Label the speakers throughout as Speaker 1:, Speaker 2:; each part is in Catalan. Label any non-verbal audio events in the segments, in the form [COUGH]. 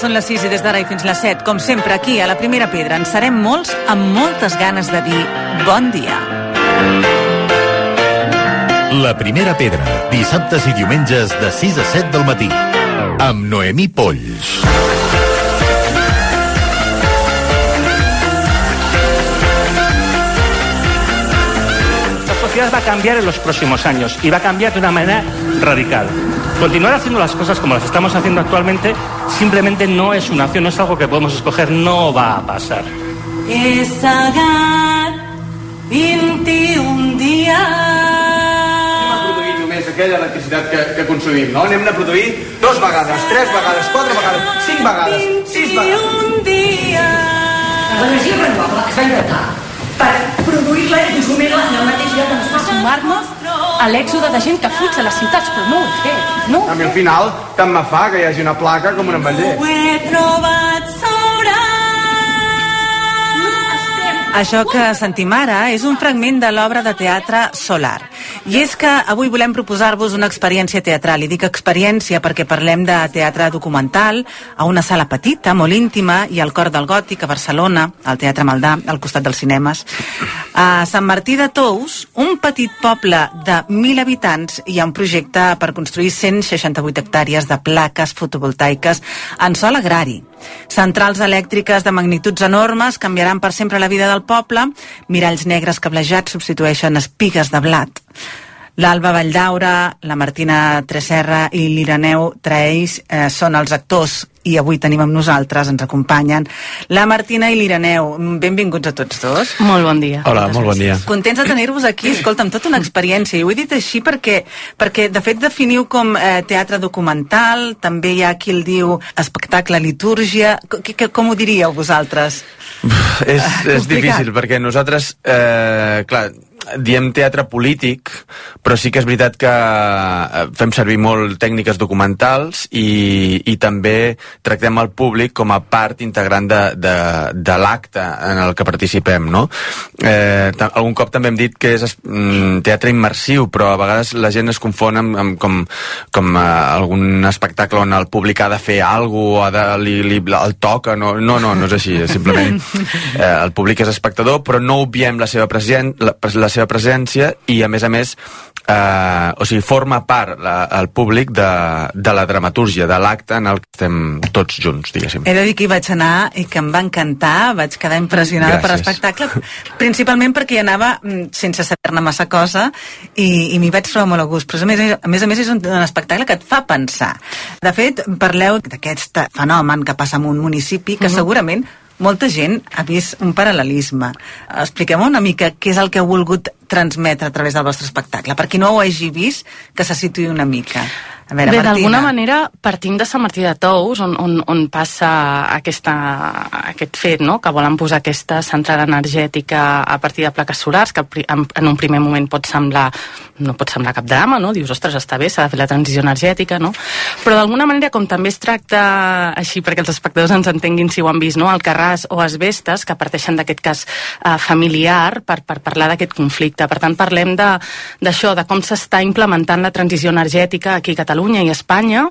Speaker 1: són les 6 i des d'ara i fins les 7, com sempre, aquí a la Primera Pedra, en serem molts amb moltes ganes de dir bon dia.
Speaker 2: La Primera Pedra, dissabtes i diumenges de 6 a 7 del matí, amb Noemí Polls.
Speaker 3: Va a cambiar en los próximos años y va a cambiar de una manera radical. Continuar haciendo las cosas como las estamos haciendo actualmente simplemente no es una acción, no es algo que podemos escoger, no va a pasar.
Speaker 4: He segat 21 dies
Speaker 5: produir només aquella electricitat que, que consumim, no? Anem a produir dos vegades, tres vegades, quatre vegades, cinc vegades, sis vegades.
Speaker 4: 21 dies
Speaker 6: L'energia renovable es va inventar per produir-la i consumir-la en el mateix lloc on es va
Speaker 7: sumar-nos a l'èxode de gent que fuig de les ciutats, però no ho he fet, no?
Speaker 5: A mi al final tant me fa que hi hagi una placa com un ametller.
Speaker 4: ho he trobat sobrat
Speaker 1: Això que sentim ara és un fragment de l'obra de teatre Solar. I és que avui volem proposar-vos una experiència teatral. I dic experiència perquè parlem de teatre documental a una sala petita, molt íntima, i al cor del Gòtic, a Barcelona, al Teatre Maldà, al costat dels cinemes. A Sant Martí de Tous, un petit poble de 1.000 habitants, hi ha un projecte per construir 168 hectàrees de plaques fotovoltaiques en sol agrari. Centrals elèctriques de magnituds enormes canviaran per sempre la vida del poble, miralls negres cablejats substitueixen espigues de blat. L'Alba Valldaura, la Martina Treserra i l'Ireneu Traeix eh, són els actors i avui tenim amb nosaltres, ens acompanyen la Martina i l'Ireneu. Benvinguts a tots dos.
Speaker 7: Molt bon dia.
Speaker 8: Hola, molt bon dia.
Speaker 1: Contents de tenir-vos aquí, escolta, amb tota una experiència. I ho he dit així perquè, perquè de fet, definiu com eh, teatre documental, també hi ha qui el diu espectacle litúrgia. C -c Com ho diríeu vosaltres?
Speaker 8: és, és
Speaker 1: complicat.
Speaker 8: difícil, perquè nosaltres, eh, clar, diem teatre polític, però sí que és veritat que eh, fem servir molt tècniques documentals i, i també tractem el públic com a part integrant de, de, de l'acte en el que participem, no? Eh, algun cop també hem dit que és mm, teatre immersiu, però a vegades la gent es confon amb, amb com, com eh, algun espectacle on el públic ha de fer alguna cosa, ha de, li, li, el toca, no, no, no, no és així, simplement [LAUGHS] eh, el públic és espectador, però no obviem la seva, present, la, la seva presència i, a més a més, eh, o sigui, forma part la, el públic de, de la dramatúrgia, de l'acte en el que estem tots junts, diguéssim.
Speaker 1: He de dir que hi vaig anar i que em va encantar, vaig quedar impressionada per
Speaker 8: Gràcies.
Speaker 1: l'espectacle, principalment perquè hi anava mm, sense saber-ne massa cosa i, i m'hi vaig trobar molt a gust. Però a més, a més a més és un, un espectacle que et fa pensar. De fet, parleu d'aquest fenomen que passa en un municipi que segurament molta gent ha vist un paral·lelisme. Expliquem una mica què és el que heu volgut transmetre a través del vostre espectacle, per qui no ho hagi vist, que se situï una mica. A veure,
Speaker 7: Bé, d'alguna manera partim de Sant Martí de Tous, on, on, on passa aquesta, aquest fet, no? que volen posar aquesta central energètica a partir de plaques solars, que en, en un primer moment pot semblar, no pot semblar cap drama, no? dius, ostres, està bé, s'ha de fer la transició energètica, no? però d'alguna manera, com també es tracta així perquè els espectadors ens entenguin si ho han vist, no? el Carràs o Asbestes, que parteixen d'aquest cas eh, familiar per, per parlar d'aquest conflicte. Per tant, parlem de- d'això, de, de com s'està implementant la transició energètica aquí a Catalunya i a Espanya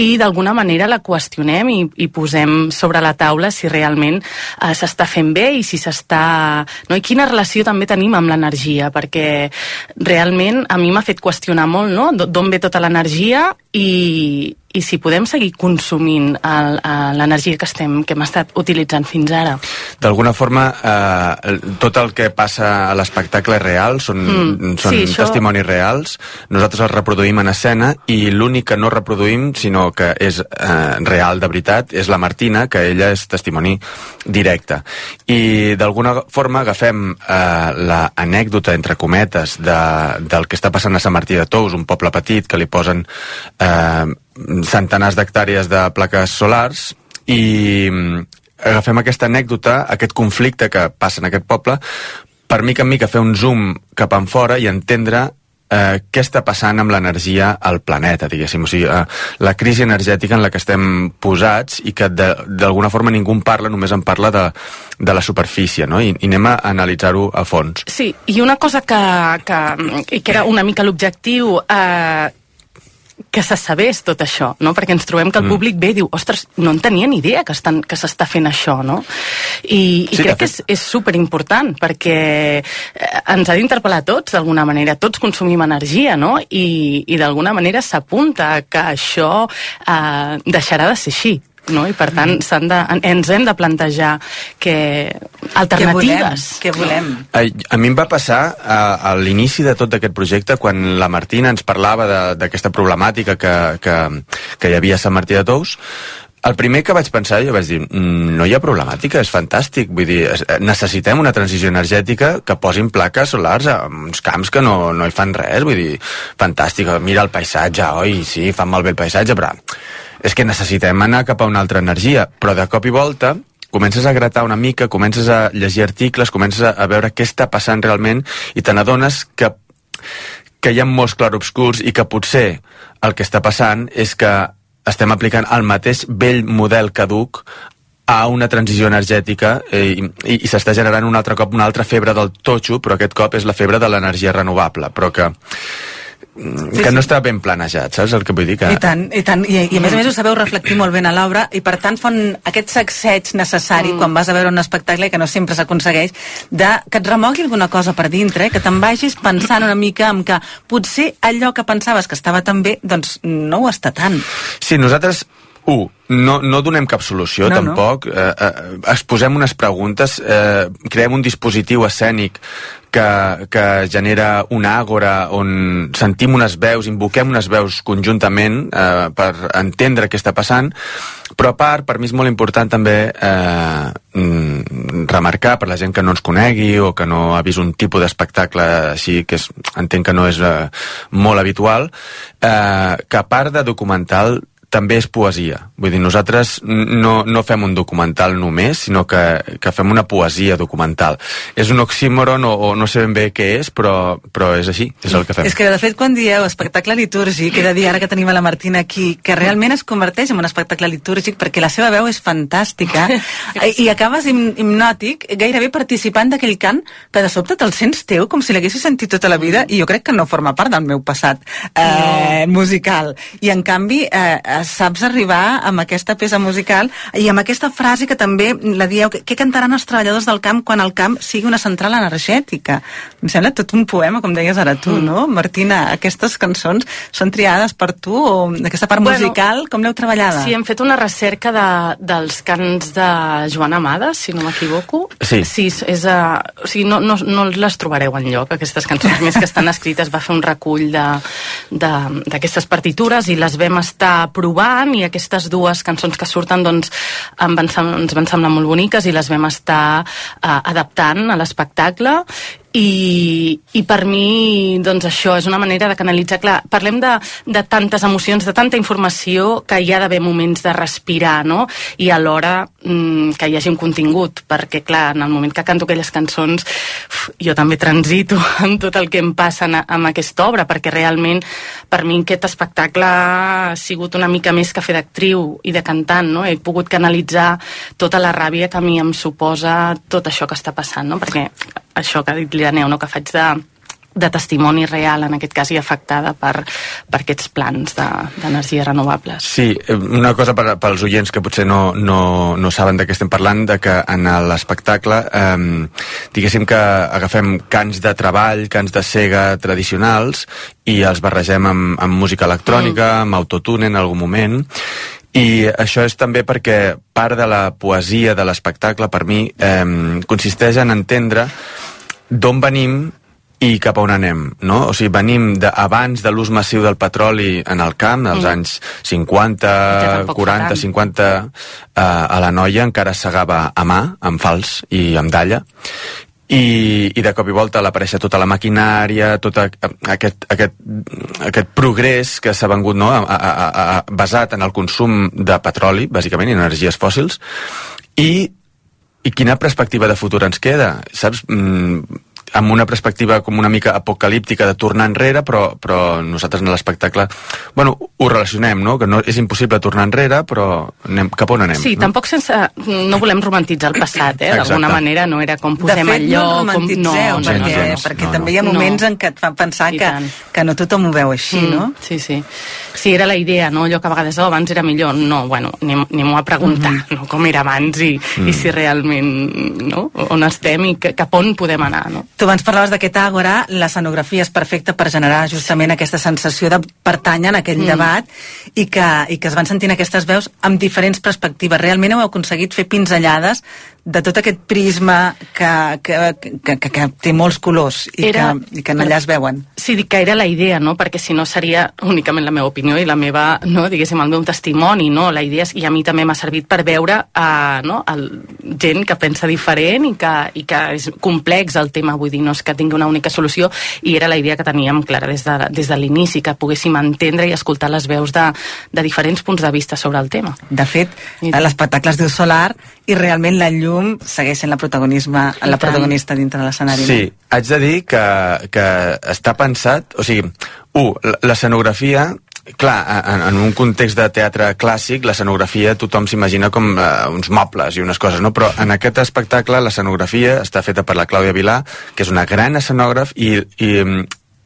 Speaker 7: i d'alguna manera la qüestionem i, i posem sobre la taula si realment eh, s'està fent bé i si s'està... No? I quina relació també tenim amb l'energia, perquè realment a mi m'ha fet qüestionar molt no? D'on ve tota l'energia i, i si podem seguir consumint eh, l'energia que, estem, que hem estat utilitzant fins ara.
Speaker 8: D'alguna forma, eh, tot el que passa a l'espectacle és real, són,
Speaker 7: Mm,
Speaker 8: són
Speaker 7: sí, això-
Speaker 8: testimonis reals, nosaltres els reproduïm en escena i l'únic que no reproduïm, sinó que és eh, real de veritat, és la Martina, que ella és testimoni directe. I d'alguna forma agafem eh, l'anècdota, entre cometes, de, del que està passant a Sant Martí de Tous, un poble petit que li posen eh, centenars d'hectàrees de plaques solars, i mm, agafem aquesta anècdota, aquest conflicte que passa en aquest poble, per mica en mica fer un zoom cap en fora i entendre eh, què està passant amb l'energia al planeta, diguéssim. O sigui, eh, la crisi energètica en la que estem posats i que d'alguna forma ningú en parla, només en parla de, de la superfície, no? I, i anem a analitzar-ho a fons.
Speaker 7: Sí, i una cosa que, que, que era una mica l'objectiu, eh, que se sabés tot això, no? perquè ens trobem que el
Speaker 8: Mm.
Speaker 7: públic ve i diu, ostres, no en tenia ni idea que estan- que s'està fent això, no? I, i
Speaker 8: Sí,
Speaker 7: crec que
Speaker 8: fet-
Speaker 7: és, és superimportant, perquè eh, ens ha d'interpel·lar tots, d'alguna manera. Tots consumim energia, no? I, i d'alguna manera s'apunta que això eh, deixarà de ser així. No? I per tant s'han de, ens hem de plantejar que alternatives
Speaker 1: Què volem?
Speaker 8: A, a mi em va passar a, a l'inici de tot aquest projecte quan la Martina ens parlava de- d'aquesta problemàtica que, que, que hi havia a Sant Martí de Tous el primer que vaig pensar, jo vaig dir, "Mm, no hi ha problemàtica, és fantàstic. Vull dir, es- necessitem una transició energètica que posin plaques solars a uns camps que no, no hi fan res. Vull dir, fantàstic, mira el paisatge, oi, sí, fan malbé el paisatge, però és que necessitem anar cap a una altra energia. Però de cop i volta comences a gratar una mica, comences a llegir articles, comences a, veure què està passant realment i te n'adones que que hi ha molts clarobscurs i que potser el que està passant és que estem aplicant el mateix vell model caduc a una transició energètica eh, i, i, i s'està generant un altre cop una altra febre del totxo, però aquest cop és la febre de l'energia renovable, però que que
Speaker 1: sí.
Speaker 8: no està ben planejat, saps el que vull dir? Que...
Speaker 1: I tant, i tant. I, I a més a més ho sabeu reflectir molt bé a l'obra i per tant fan aquest sacseig necessari mm. quan vas a veure un espectacle que no sempre s'aconsegueix de que et remogui alguna cosa per dintre, eh? que te'n vagis pensant una mica en que potser allò que pensaves que estava tan bé, doncs no ho està tant.
Speaker 8: Sí, nosaltres, un, no, no donem cap solució,
Speaker 1: No,
Speaker 8: tampoc. No. Eh, eh, exposem unes preguntes, eh, creem un dispositiu escènic que, que genera una àgora on sentim unes veus, invoquem unes veus conjuntament eh, per entendre què està passant, però a part, per mi és molt important també eh, mm, remarcar per la gent que no ens conegui o que no ha vist un tipus d'espectacle així, que és, entenc que no és eh, molt habitual, eh, que a part de documental també és poesia. Vull dir, nosaltres no, no fem un documental només, sinó que, que fem una poesia documental. És un oxímoron o, o no sé ben bé què és, però, però és així, és el que fem.
Speaker 1: És que, de fet, quan dieu espectacle litúrgic, he de dir ara que tenim a la Martina aquí, que realment es converteix en un espectacle litúrgic perquè la seva veu és fantàstica [LAUGHS] i, acabes hipnòtic, gairebé participant d'aquell cant que de sobte te'l sents teu, com si l'haguessis sentit tota la vida, i jo crec que no forma part del meu passat eh, musical. I, en canvi, eh, saps arribar amb aquesta peça musical i amb aquesta frase que també la dieu, que, què cantaran els treballadors del camp quan el camp sigui una central energètica? Em sembla tot un poema, com deies ara tu, no? Martina, aquestes cançons són triades per tu o aquesta part
Speaker 7: Bueno,
Speaker 1: musical, com l'heu treballada?
Speaker 7: Sí, hem fet una recerca de, dels cants de Joan Amades, si no m'equivoco.
Speaker 8: Sí.
Speaker 7: Sí, és, és, uh, o sigui, no, no, no les trobareu en lloc, aquestes cançons, [LAUGHS] més que estan escrites, va fer un recull de- de- d'aquestes partitures i les vam estar provant i aquestes dues cançons que surten doncs, em van, ens van semblar molt boniques i les vam estar uh, adaptant a l'espectacle i, i per mi doncs això és una manera de canalitzar clar, parlem de, de tantes emocions de tanta informació que hi ha d'haver moments de respirar no? i alhora mm, que hi hagi un contingut perquè clar, en el moment que canto aquelles cançons uf, jo també transito [LAUGHS] amb tot el que em passa en, amb aquesta obra perquè realment per mi aquest espectacle ha sigut una mica més que fer d'actriu i de cantant, no? he pogut canalitzar tota la ràbia que a mi em suposa tot això que està passant, no? perquè això que ha dit l'Ireneu, no? que faig de, de testimoni real, en aquest cas, i afectada per, per aquests plans de- d'energies de, renovables.
Speaker 8: Sí, eh, una cosa per, pels oients que potser no, no, no saben de què estem parlant, de que en l'espectacle, eh, diguéssim que agafem cants de treball, cants de cega tradicionals, i els barregem amb, amb música electrònica, mm. amb autotune en algun moment, i això és també perquè part de la poesia de l'espectacle, per mi, eh, consisteix en entendre d'on venim i cap a on anem, no? O sigui, venim de, abans de l'ús massiu del petroli en el camp, als
Speaker 7: Mm.
Speaker 8: anys 50,
Speaker 7: Ja tampoc fa
Speaker 8: 40,
Speaker 7: tant.
Speaker 8: 50, eh, a la noia encara segava a mà, amb fals i amb dalla, i, i de cop i volta a l'aparèixer tota la maquinària, tot a, a, aquest, aquest, aquest progrés que s'ha vengut no? a, a, a, basat en el consum de petroli, bàsicament, i energies fòssils, i, i quina perspectiva de futur ens queda? Saps? Mm, amb una perspectiva com una mica apocalíptica de tornar enrere, però, però nosaltres en l'espectacle, bueno, ho relacionem, no? Que no és impossible tornar enrere, però anem, cap on anem?
Speaker 7: Sí,
Speaker 8: no?
Speaker 7: tampoc sense... No volem romantitzar el passat, eh? D'alguna manera no era com
Speaker 1: De
Speaker 7: posem
Speaker 1: fet,
Speaker 7: el
Speaker 1: no
Speaker 7: com...
Speaker 1: romantitzeu,
Speaker 7: no,
Speaker 1: perquè,
Speaker 8: gens, gens.
Speaker 1: perquè
Speaker 8: No,
Speaker 1: també hi ha
Speaker 7: no.
Speaker 1: moments
Speaker 7: No.
Speaker 1: en què et fan pensar
Speaker 7: I
Speaker 1: que,
Speaker 7: tant.
Speaker 1: que no tothom ho veu així, no?
Speaker 7: Mm, Sí, sí. Sí, era la idea, no? Allò que a vegades, oh, abans era millor. No, bueno, anem, anem a preguntar
Speaker 1: Mhm.
Speaker 7: no? com era abans i,
Speaker 8: Mm.
Speaker 7: i si realment, no? On estem i que, cap on podem anar, no?
Speaker 1: Tu abans parlaves d'aquest àgora, l'escenografia és perfecta per generar justament aquesta sensació de pertànyer en aquell
Speaker 7: Mm.
Speaker 1: debat i que, i que es van sentint aquestes veus amb diferents perspectives. Realment heu aconseguit fer pinzellades de tot aquest prisma que, que, que, que, que té molts colors i,
Speaker 7: Era-
Speaker 1: que, i que allà es veuen.
Speaker 7: Sí, dic que era la idea, no? Perquè si no seria únicament la meva opinió i la meva, no, diguéssim, el meu testimoni, no? La idea és, i a mi també m'ha servit per veure uh, no? el, gent que pensa diferent i que, i que és complex el tema, vull dir, no és que tingui una única solució i era la idea que teníem clara des de, des de l'inici, que poguéssim entendre i escoltar les veus de, de diferents punts de vista sobre el tema.
Speaker 1: De fet, l'espectacle es diu Solar i realment la llum segueix sent la, protagonisme, la protagonista dintre de l'escenari.
Speaker 8: Sí, haig de dir que, que està pensat, o sigui, un, l'escenografia, clar, en, en un context de teatre clàssic, l'escenografia tothom s'imagina com uh, uns mobles i unes coses, no? Però en aquest espectacle l'escenografia està feta per la Clàudia Vilà, que és una gran escenògraf i, i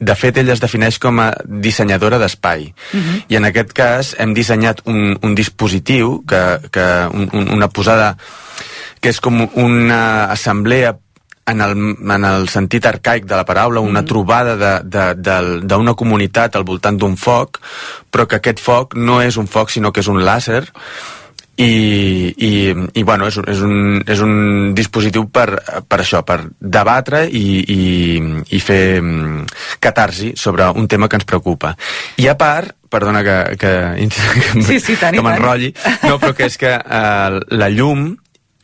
Speaker 8: de fet, ella es defineix com a dissenyadora d'espai. I en aquest cas hem dissenyat un, un dispositiu, que, que un, un, una posada que és com una assemblea en el, en el sentit arcaic de la paraula, una trobada de- de- del- d'una comunitat al voltant d'un foc, però que aquest foc no és un foc, sinó que és un làser, i, i, i bueno, és, és, un, és un dispositiu per, per això, per debatre i, i, i fer mm, catarsi sobre un tema que ens preocupa. I a part, perdona que, que, [LAUGHS] que,
Speaker 1: Sí, sí, tant
Speaker 8: que m'enrotlli, no, però que és que eh, la llum,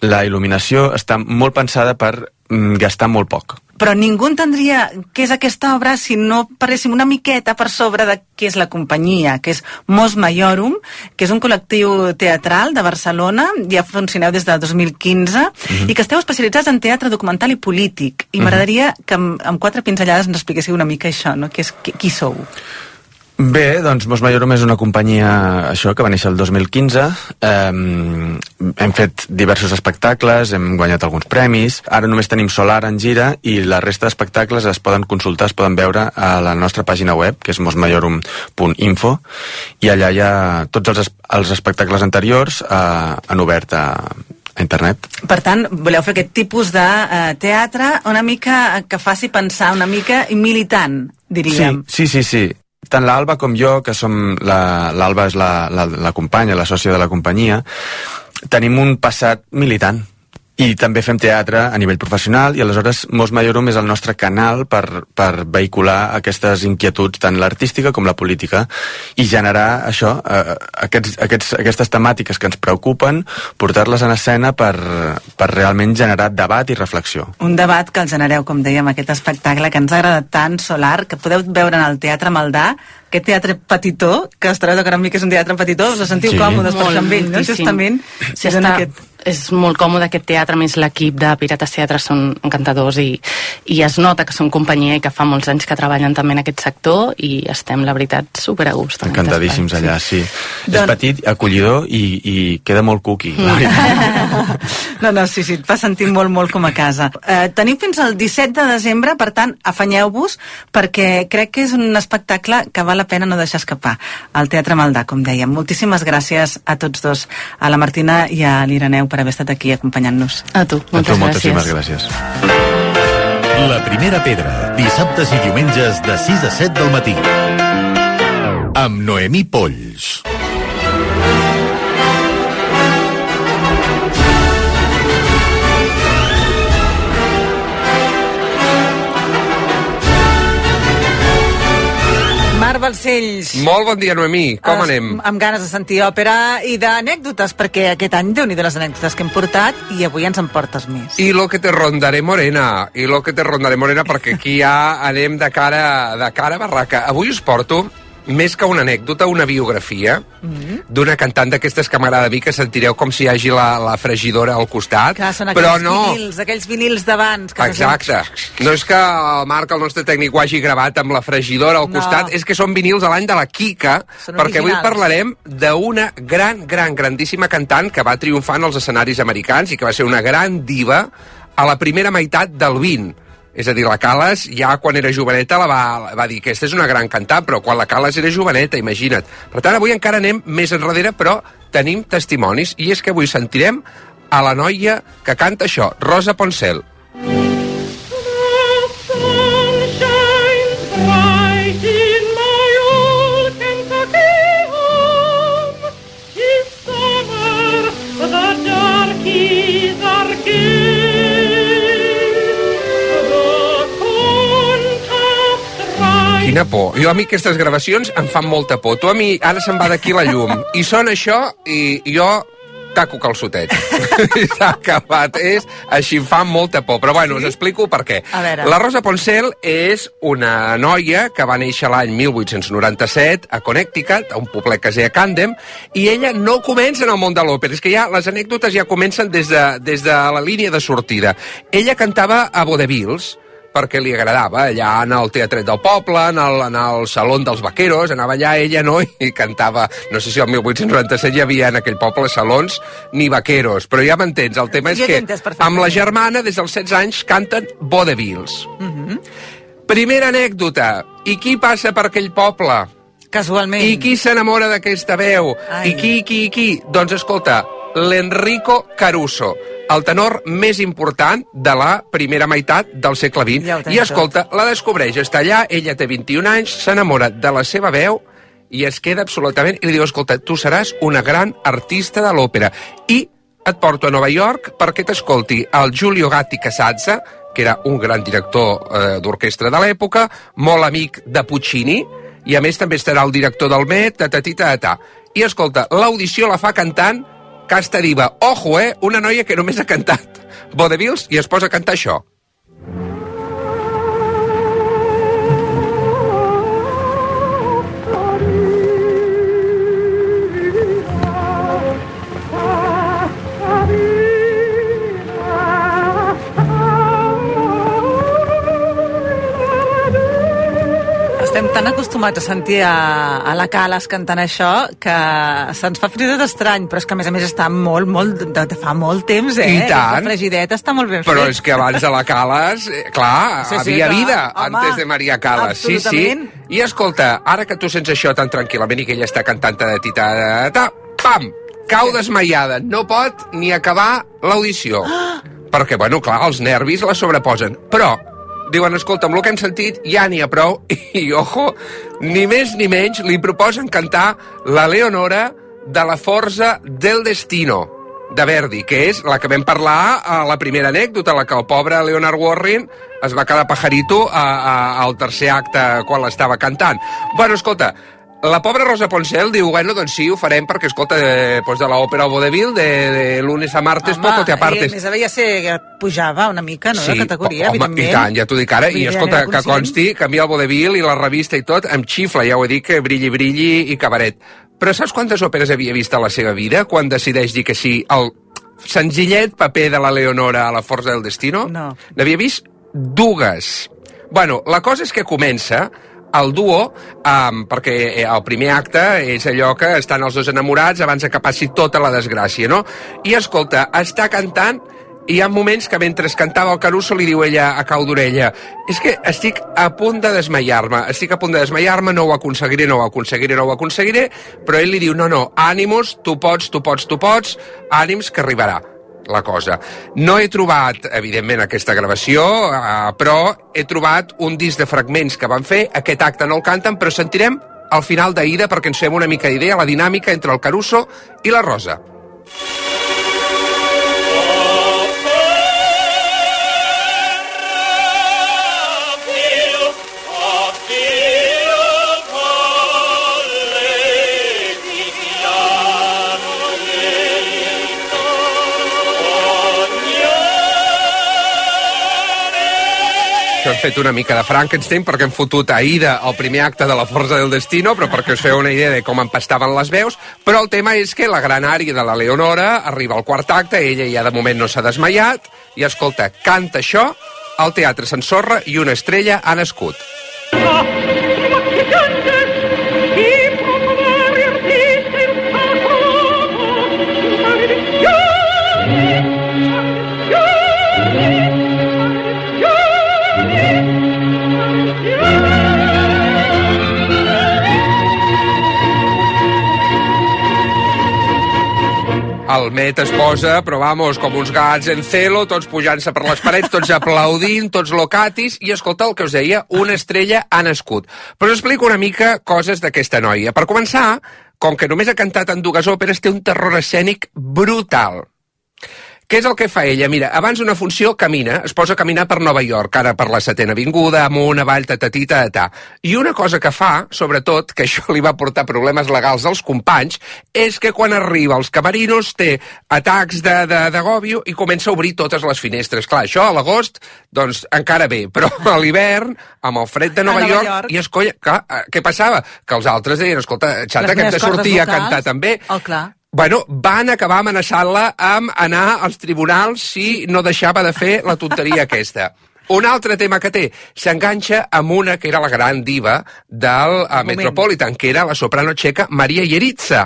Speaker 8: la il·luminació està molt pensada per mm, gastar molt poc.
Speaker 1: Però ningú entendria què és aquesta obra si no parléssim una miqueta per sobre de què és la companyia, que és Mos Maiorum, que és un col·lectiu teatral de Barcelona, ja funcioneu des de 2015, i que esteu especialitzats en teatre documental i polític. I m'agradaria que amb, amb quatre pinzellades ens expliquéssiu una mica això, no? Qui, és, qui, qui sou?
Speaker 8: Bé, doncs Mos Maiorum és una companyia això que va néixer el 2015 um, hem fet diversos espectacles hem guanyat alguns premis ara només tenim Solar en gira i la resta d'espectacles es poden consultar, es poden veure a la nostra pàgina web que és mosmaiorum.info i allà hi ha tots els, els espectacles anteriors uh, han obert a, a internet
Speaker 1: Per tant, voleu fer aquest tipus de eh, teatre una mica que faci pensar una mica militant, diríem.
Speaker 8: Sí, sí, sí, sí. Tant l'Alba com jo, que som la- l'Alba és la, la, la companya, la sòcia de la companyia, tenim un passat militant i també fem teatre a nivell professional i aleshores Mos Maiorum és el nostre canal per, per vehicular aquestes inquietuds, tant l'artística com la política, i generar això, eh, aquests, aquests, aquestes temàtiques que ens preocupen, portar-les en escena per, per realment generar debat i reflexió.
Speaker 1: Un debat que el genereu, com dèiem, aquest espectacle que ens ha agradat tant, Solar, que podeu veure en el Teatre Maldà, aquest teatre petitó, que estareu d'acord amb mi que és un teatre petitó, us sentiu
Speaker 8: Sí.
Speaker 1: còmodes per amb ell, no? Justament,
Speaker 7: Sí, està,
Speaker 1: aquest...
Speaker 7: és molt còmode aquest teatre, a més l'equip de Pirates Teatre són encantadors i, i es nota que són companyia i que fa molts anys que treballen també en aquest sector i estem, la veritat, super a gust. en
Speaker 8: Encantadíssims allà, sí.
Speaker 1: Doncs-
Speaker 8: És petit, acollidor i, i queda molt veritat. [LAUGHS]
Speaker 1: No, no, sí, sí, et fa sentir molt, molt com a casa. Eh, teniu fins al 17 de desembre, per tant, afanyeu-vos, perquè crec que és un espectacle que val la pena no deixar escapar. Al Teatre Maldà, com dèiem. Moltíssimes gràcies a tots dos, a la Martina i a l'Ireneu, per haver estat aquí acompanyant-nos.
Speaker 7: A tu,
Speaker 8: A
Speaker 7: moltes
Speaker 8: tu, moltíssimes
Speaker 7: gràcies.
Speaker 8: gràcies.
Speaker 2: La primera pedra, dissabtes i diumenges de 6 a 7 del matí. Amb Noemí Polls.
Speaker 1: Balcells.
Speaker 9: Molt bon dia, Noemí. Com
Speaker 1: Es-
Speaker 9: anem?
Speaker 1: Amb ganes de sentir òpera i d'anècdotes, perquè aquest any déu nhi de les anècdotes que hem portat i avui ens en portes més.
Speaker 9: I lo que te rondaré morena, i lo que te rondaré morena, perquè aquí ja anem de cara, de cara a barraca. Avui us porto més que una anècdota, una biografia
Speaker 1: Mhm.
Speaker 9: d'una cantant d'aquestes que m'agrada a mi, que sentireu com si hi hagi la, la fregidora al costat.
Speaker 1: Que són
Speaker 9: però
Speaker 1: aquells
Speaker 9: no,
Speaker 1: vinils, aquells vinils d'abans. que no
Speaker 9: Exacte. No és que el Marc, el nostre tècnic, ho hagi gravat amb la fregidora al
Speaker 1: No.
Speaker 9: costat, és que són vinils de l'any de la Kika,
Speaker 1: Són
Speaker 9: perquè avui parlarem d'una gran, gran, grandíssima cantant que va triomfar en els escenaris americans i que va ser una gran diva a la primera meitat del 20. És a dir, la Calas ja quan era joveneta la va, va dir que aquesta és una gran cantant, però quan la Calas era joveneta, imagina't. Per tant, avui encara anem més enrere, però tenim testimonis, i és que avui sentirem a la noia que canta això, Rosa Poncel. Quina por. Jo a mi aquestes gravacions em fan molta por. Tu a mi ara se'n va d'aquí la llum. I sona això i jo taco calçotet. [LAUGHS] S'ha acabat. És, així fa molta por. Però bueno, us explico per què. La Rosa Poncel és una noia que va néixer l'any 1897 a Connecticut, a un poblet que es deia Camden, i ella no comença en el món de l'òpera. És que ja les anècdotes ja comencen des de, des de la línia de sortida. Ella cantava a Vodevils, perquè li agradava, allà en el teatret del poble, en el, en el salón dels vaqueros, anava allà ella, no?, i cantava, no sé si el 1897 hi havia en aquell poble salons ni vaqueros, però ja m'entens, el tema és
Speaker 1: Jo
Speaker 9: que amb la germana, des dels 16 anys, canten vodevils.
Speaker 1: Mhm.
Speaker 9: Primera anècdota, i qui passa per aquell poble?
Speaker 1: Casualment.
Speaker 9: I qui s'enamora d'aquesta veu?
Speaker 1: Ai.
Speaker 9: I qui, qui, qui? Doncs escolta, l'Enrico Caruso, el tenor més important de la primera meitat del segle XX.
Speaker 1: Ja
Speaker 9: I escolta, la descobreix, està allà, ella té 21 anys, s'enamora de la seva veu i es queda absolutament... I li diu, escolta, tu seràs una gran artista de l'òpera. I et porto a Nova York perquè t'escolti el Giulio Gatti Casazza, que era un gran director eh, d'orquestra de l'època, molt amic de Puccini, i a més també estarà el director del Met, ta ta ta ta. I escolta, l'audició la fa cantant Casta Diva. Ojo, eh? Una noia que només ha cantat vodevils i es posa a cantar això.
Speaker 1: Tan acostumats a sentir a, a la Calas cantant això que se'ns fa fins i tot estrany, però és que a més a més està molt, molt, de, de fa molt temps, eh?
Speaker 9: I tant.
Speaker 1: La frigideta està molt ben
Speaker 9: Però
Speaker 1: fet.
Speaker 9: és que abans de la Calas, eh, clar,
Speaker 1: Sí, sí,
Speaker 9: havia
Speaker 1: clar.
Speaker 9: vida
Speaker 1: Home,
Speaker 9: antes de Maria Calas. Sí, sí. I escolta, ara que tu sents això tan tranquil·lament i que ella està cantant ta ta ta ta pam, cau desmaiada. No pot ni acabar l'audició. Perquè, bueno, clar, els nervis la sobreposen. Però, diuen, escolta, amb el que hem sentit ja n'hi ha prou [LAUGHS] i, ojo, ni més ni menys li proposen cantar la Leonora de la Forza del Destino de Verdi, que és la que vam parlar a la primera anècdota, la que el pobre Leonard Warren es va quedar pajarito a, a, al tercer acte quan l'estava cantant. Bueno, escolta, la pobra Rosa Poncel diu, bueno, doncs sí, ho farem perquè, escolta, de, pues de l'òpera Vodevil, de, de lunes a martes,
Speaker 1: Home,
Speaker 9: poco te apartes.
Speaker 1: I a més havia ser que pujava una mica, no?, de categoria,
Speaker 9: home,
Speaker 1: evidentment.
Speaker 9: i tant, ja t'ho dic ara. I escolta, que consti que a mi el vodevil i la revista i tot em xifla, ja ho he dit, que brilli, brilli i cabaret. Però saps quantes òperes havia vist a la seva vida quan decideix dir que sí al senzillet paper de la Leonora a la Força del Destino?
Speaker 1: No.
Speaker 9: N'havia vist dues. Bueno, la cosa és que comença el duo, um, perquè eh, el primer acte és allò que estan els dos enamorats abans que passi tota la desgràcia, no? I escolta, està cantant i hi ha moments que mentre cantava el Caruso li diu ella a cau d'orella és que estic a punt de desmaiar-me, estic a punt de desmaiar-me, no ho aconseguiré, no ho aconseguiré, no ho aconseguiré, però ell li diu, no, no, ànimos, tu pots, tu pots, tu pots, ànims que arribarà la cosa. No he trobat, evidentment, aquesta gravació, eh, però he trobat un disc de fragments que van fer. Aquest acte no el canten, però sentirem al final d'Aida perquè ens fem una mica d'idea la dinàmica entre el Caruso i la Rosa. Això fet una mica de Frankenstein perquè hem fotut a Ida el primer acte de la Força del Destino, però perquè us feu una idea de com empastaven les veus, però el tema és que la gran ària de la Leonora arriba al quart acte, ella ja de moment no s'ha desmaiat, i escolta, canta això, el teatre s'ensorra i una estrella ha nascut. El Met es posa, però vamos, com uns gats en celo, tots pujant-se per les parets, tots aplaudint, tots locatis, i escolta el que us deia, una estrella ha nascut. Però us explico una mica coses d'aquesta noia. Per començar, com que només ha cantat en dues òperes, té un terror escènic brutal. Què és el que fa ella? Mira, abans d'una funció camina, es posa a caminar per Nova York, ara per la setena avinguda, amunt, avall, tatatita, tatà. I una cosa que fa, sobretot, que això li va portar problemes legals als companys, és que quan arriba als camerinos té atacs de, de, de gòbio i comença a obrir totes les finestres. Clar, això a l'agost, doncs encara bé, però a l'hivern, amb el fred de Nova,
Speaker 1: Nova
Speaker 9: York,
Speaker 1: York.
Speaker 9: i escolla, clar, eh, què passava? Que els altres deien, escolta, xata,
Speaker 1: Les
Speaker 9: que hem de sortir a cantar també.
Speaker 1: Oh, clar.
Speaker 9: Bueno, van acabar amenaçant-la amb anar als tribunals si no deixava de fer la tonteria aquesta. Un altre tema que té, s'enganxa amb una que era la gran diva del uh, Metropolitan, que era la soprano txeca Maria Yeritza.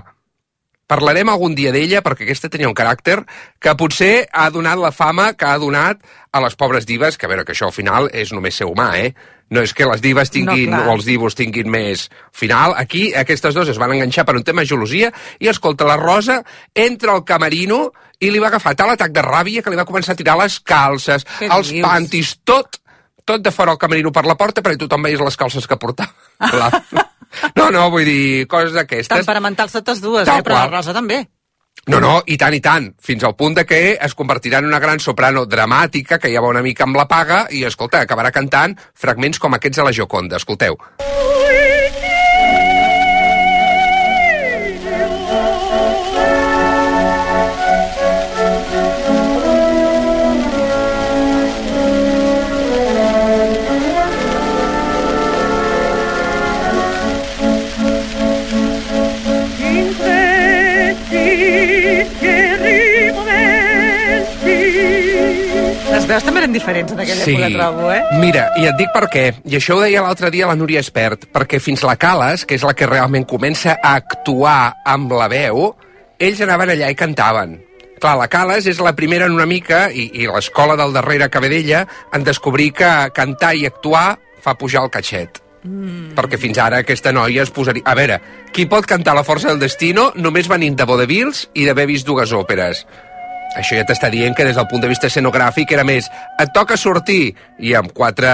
Speaker 9: Parlarem algun dia d'ella perquè aquesta tenia un caràcter que potser ha donat la fama que ha donat a les pobres divas, que a veure que això al final és només ser humà, eh? No és que les divas tinguin,
Speaker 1: No, clar.
Speaker 9: o els divos tinguin més... Al final, aquí, aquestes dues es van enganxar per un tema de gelosia i, escolta, la Rosa entra al camerino i li va agafar tal atac de ràbia que li va començar a tirar les calces,
Speaker 1: Què
Speaker 9: els
Speaker 1: dius?
Speaker 9: pantis, tot, tot de fora al camerino per la porta perquè tothom veiés les calces que portava. [LAUGHS] Clar. No, no, vull dir, coses d'aquestes.
Speaker 1: Temperamentals totes dues,
Speaker 9: Tal
Speaker 1: eh? però la. Rosa també.
Speaker 9: No, no, i tant, i tant, fins al punt de que es convertirà en una gran soprano dramàtica, que ja va una mica amb la paga, i, escolta, acabarà cantant fragments com aquests de la Joconda. Escolteu.
Speaker 1: Les veus també eren diferents en aquella època, trobo, eh?
Speaker 9: Mira, i et dic per què. I això ho deia l'altre dia la Núria Espert, perquè fins la Cales, que és la que realment comença a actuar amb la veu, ells anaven allà i cantaven. Clar, la Cales és la primera en una mica, i, i l'escola del darrere que ve d'ella, en descobrir que cantar i actuar fa pujar el catxet. Mm. Perquè fins ara aquesta noia es posaria... A veure, qui pot cantar La força del destino només venint de vodevils i d'haver vist dues òperes? Això ja t'està dient que des del punt de vista escenogràfic era més et toca sortir i amb quatre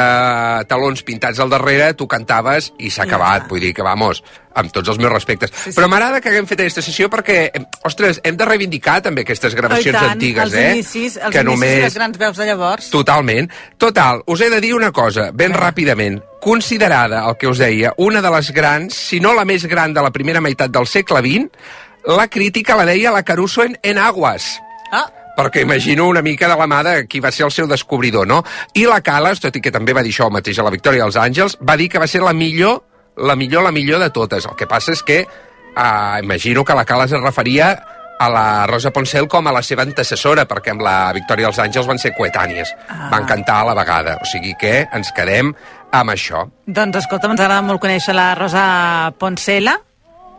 Speaker 9: talons pintats al darrere tu cantaves i s'ha acabat, vull dir que vamos amb tots els meus respectes.
Speaker 1: Sí, sí.
Speaker 9: Però m'agrada que haguem fet aquesta sessió perquè, ostres, hem de reivindicar també aquestes gravacions
Speaker 1: Oh, tant,
Speaker 9: antigues,
Speaker 1: els
Speaker 9: eh?
Speaker 1: Inicis, els
Speaker 9: que
Speaker 1: inicis
Speaker 9: només...
Speaker 1: i les grans veus de llavors.
Speaker 9: Totalment. Total, us he de dir una cosa, ben ràpidament. Considerada, el que us deia, una de les grans, si no la més gran de la primera meitat del segle XX, la crítica la deia la Caruso en, en Aguas
Speaker 1: Ah,
Speaker 9: perquè imagino una mica de la mà de qui va ser el seu descobridor, no? I la Cales, tot i que també va dir això mateix a la Victòria dels Àngels, va dir que va ser la millor, la millor, la millor de totes. El que passa és que eh, imagino que la Cales es referia a la Rosa Poncel com a la seva antecessora, perquè amb la Victòria dels Àngels van ser coetànies.
Speaker 1: Ah.
Speaker 9: Van cantar a la vegada. O sigui que ens quedem amb això.
Speaker 1: doncs escolta, ens agrada molt conèixer la Rosa Poncela,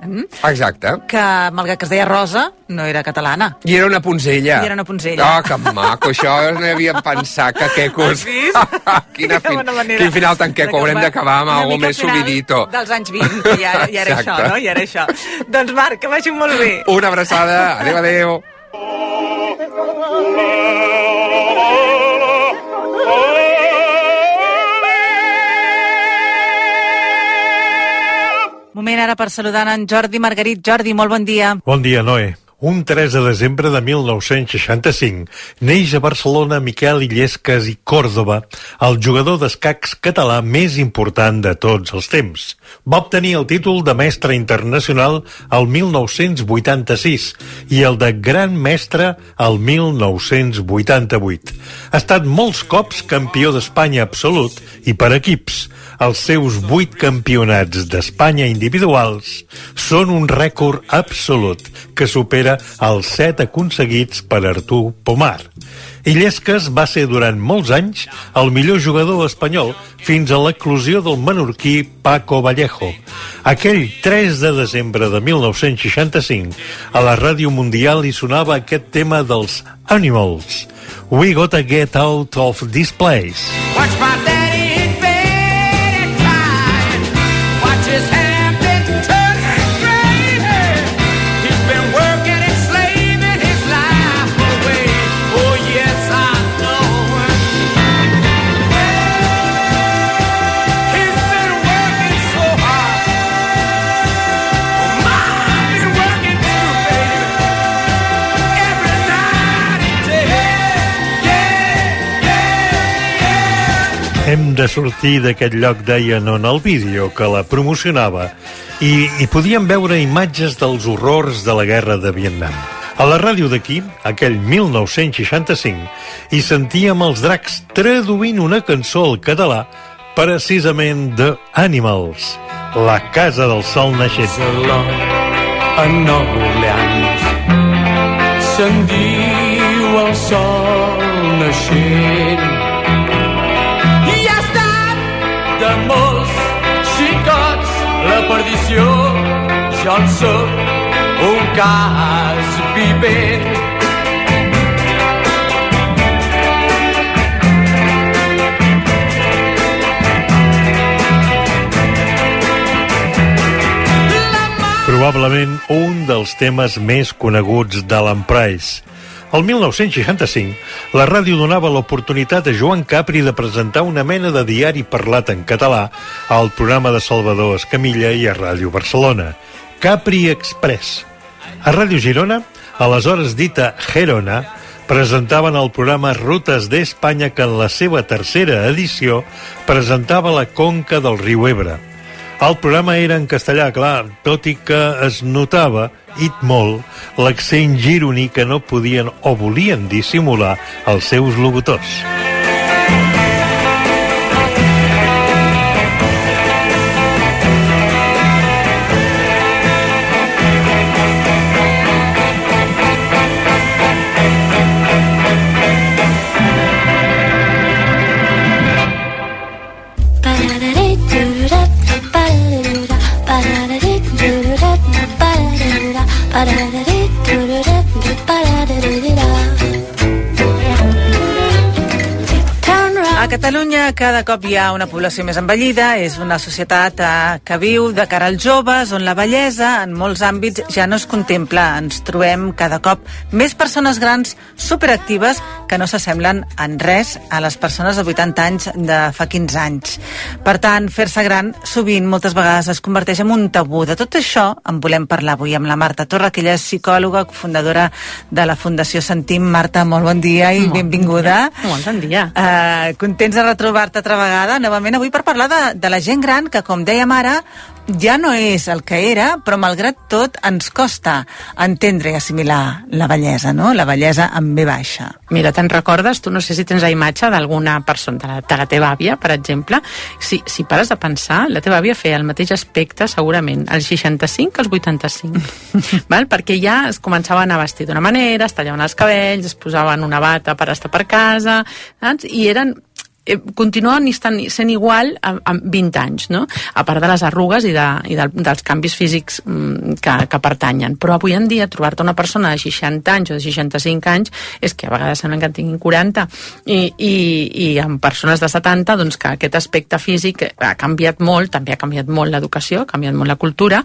Speaker 1: mm,
Speaker 9: Exacte.
Speaker 1: que malgrat que es deia Rosa, no era catalana.
Speaker 9: I era una ponzella.
Speaker 1: I era una ponzella.
Speaker 9: Oh, que maco, això no hi havia pensat que quecos.
Speaker 1: Has vist? [LAUGHS] [LAUGHS]
Speaker 9: Quina fin...
Speaker 1: bona manera
Speaker 9: Quin final tan queco, haurem d'acabar amb algo més subidito.
Speaker 1: Dels anys 20, que ja, ja era
Speaker 9: Exacte.
Speaker 1: això, no? Ja era això. doncs Marc, que vagi molt bé.
Speaker 9: Una abraçada, adéu, adéu.
Speaker 1: Moment ara per saludar en Jordi Margarit. Jordi, molt bon dia.
Speaker 10: Bon dia, Noé. Un 3 de desembre de 1965 neix a Barcelona Miquel Illescas i Còrdoba, el jugador d'escacs català més important de tots els temps. Va obtenir el títol de mestre internacional el 1986 i el de gran mestre el 1988. Ha estat molts cops campió d'Espanya absolut i per equips. Els seus vuit campionats d'Espanya individuals són un rècord absolut que supera els set aconseguits per Artur Pomar. Illescas va ser durant molts anys el millor jugador espanyol fins a l'eclusió del menorquí Paco Vallejo. Aquell 3 de desembre de 1965 a la Ràdio Mundial hi sonava aquest tema dels Animals. We gotta get out of this place.
Speaker 11: Watch my daddy
Speaker 10: Hem de sortir d'aquest lloc, deien en el vídeo que la promocionava, i, i podíem veure imatges dels horrors de la guerra de Vietnam. A la ràdio d'aquí, aquell 1965, hi sentíem els dracs traduint una cançó al català precisament de Animals, la casa del sol naixent.
Speaker 11: a Nova Orleans se'n diu el sol naixent jo en soc un cas vivent
Speaker 10: probablement un dels temes més coneguts d'Alan Price. El 1965, la ràdio donava l'oportunitat a Joan Capri de presentar una mena de diari parlat en català al programa de Salvador Escamilla i a Ràdio Barcelona, Capri Express. A Ràdio Girona, aleshores dita Gerona, presentaven el programa Rutes d'Espanya que en la seva tercera edició presentava la conca del riu Ebre. El programa era en castellà, clar, tot i que es notava, i molt, l'accent gironí que no podien o volien dissimular els seus locutors.
Speaker 1: Catalunya cada cop hi ha una població més envellida, és una societat eh, que viu de cara als joves, on la bellesa en molts àmbits ja no es contempla. Ens trobem cada cop més persones grans superactives que no s'assemblen en res a les persones de 80 anys de fa 15 anys. Per tant, fer-se gran sovint, moltes vegades, es converteix en un tabú. De tot això en volem parlar avui amb la Marta Torra, que ella és psicòloga, cofundadora de la Fundació Sentim. Marta, molt bon dia i
Speaker 12: Molt bon
Speaker 1: benvinguda.
Speaker 12: dia. Molt bon dia.
Speaker 1: Uh, contents de retrobar-te altra vegada, novament avui per parlar de, de la gent gran, que com dèiem ara, ja no és el que era, però malgrat tot ens costa entendre i assimilar la bellesa, no? La bellesa amb B baixa.
Speaker 12: Mira, te'n recordes? Tu no sé si tens la imatge d'alguna persona, de la, de la teva àvia, per exemple. Si, si pares de pensar, la teva àvia feia el mateix aspecte, segurament, als 65 que als 85. [LAUGHS] val? Perquè ja es començaven a vestir d'una manera, es tallaven els cabells, es posaven una bata per estar per casa, saps? i eren continuen estant, sent igual amb, amb 20 anys, no? a part de les arrugues i, de, i de, dels canvis físics mm, que, que pertanyen. Però avui en dia trobar-te una persona de 60 anys o de 65 anys és que a vegades semblen que en tinguin 40 i, i, i amb persones de 70 doncs que aquest aspecte físic ha canviat molt, també ha canviat molt l'educació, ha canviat molt la cultura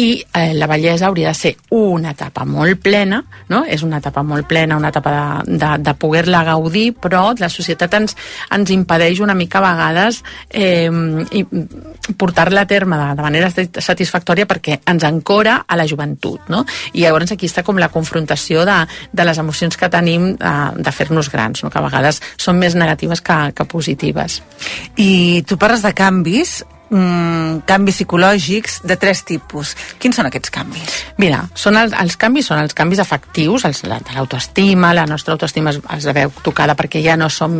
Speaker 12: i eh, la bellesa hauria de ser una etapa molt plena, no? és una etapa molt plena, una etapa de, de, de poder-la gaudir, però la societat ens, ens impedeix una mica a vegades eh, portar-la a terme de, de manera satisfactòria perquè ens encora a la joventut, no? I llavors aquí està com la confrontació de, de les emocions que tenim de, de fer-nos grans, no? que a vegades són més negatives que, que positives.
Speaker 1: I tu parles de canvis, mm, canvis psicològics de tres tipus. Quins són aquests canvis?
Speaker 12: Mira, són els, els canvis són els canvis afectius, els, la, de l'autoestima, la nostra autoestima es, es veu tocada perquè ja no som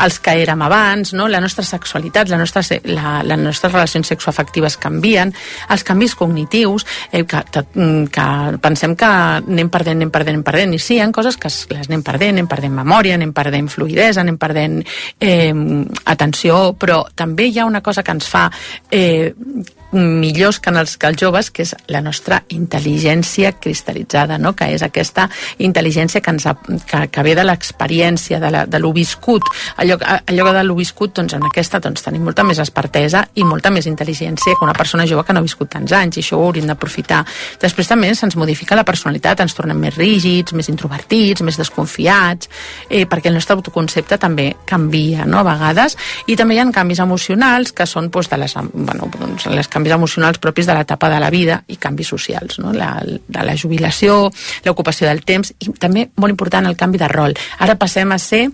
Speaker 12: els que érem abans, no? la nostra sexualitat, la nostra, la, les nostres relacions sexoafectives canvien, els canvis cognitius, eh, que, que, que pensem que anem perdent, anem perdent, anem perdent, i sí, hi ha coses que es- les anem perdent, anem perdent memòria, anem perdent fluidesa, anem perdent eh, atenció, però també hi ha una cosa que ens fa eh, millors que, els, que els joves, que és la nostra intel·ligència cristal·litzada, no? que és aquesta intel·ligència que, ens, que, que ve de l'experiència, de, la, de lo viscut. Allò, allò de lo viscut, doncs, en aquesta doncs, tenim molta més expertesa i molta més intel·ligència que una persona jove que no ha viscut tants anys, i això ho hauríem d'aprofitar. Després també se'ns modifica la personalitat, ens tornem més rígids, més introvertits, més desconfiats, eh, perquè el nostre autoconcepte també canvia, no?, a vegades, i també hi ha canvis emocionals que són doncs, de les, bueno, doncs, les canvis emocionals propis de l'etapa de la vida i canvis socials, no? la, de la jubilació, l'ocupació del temps i també, molt important, el canvi de rol. Ara passem a ser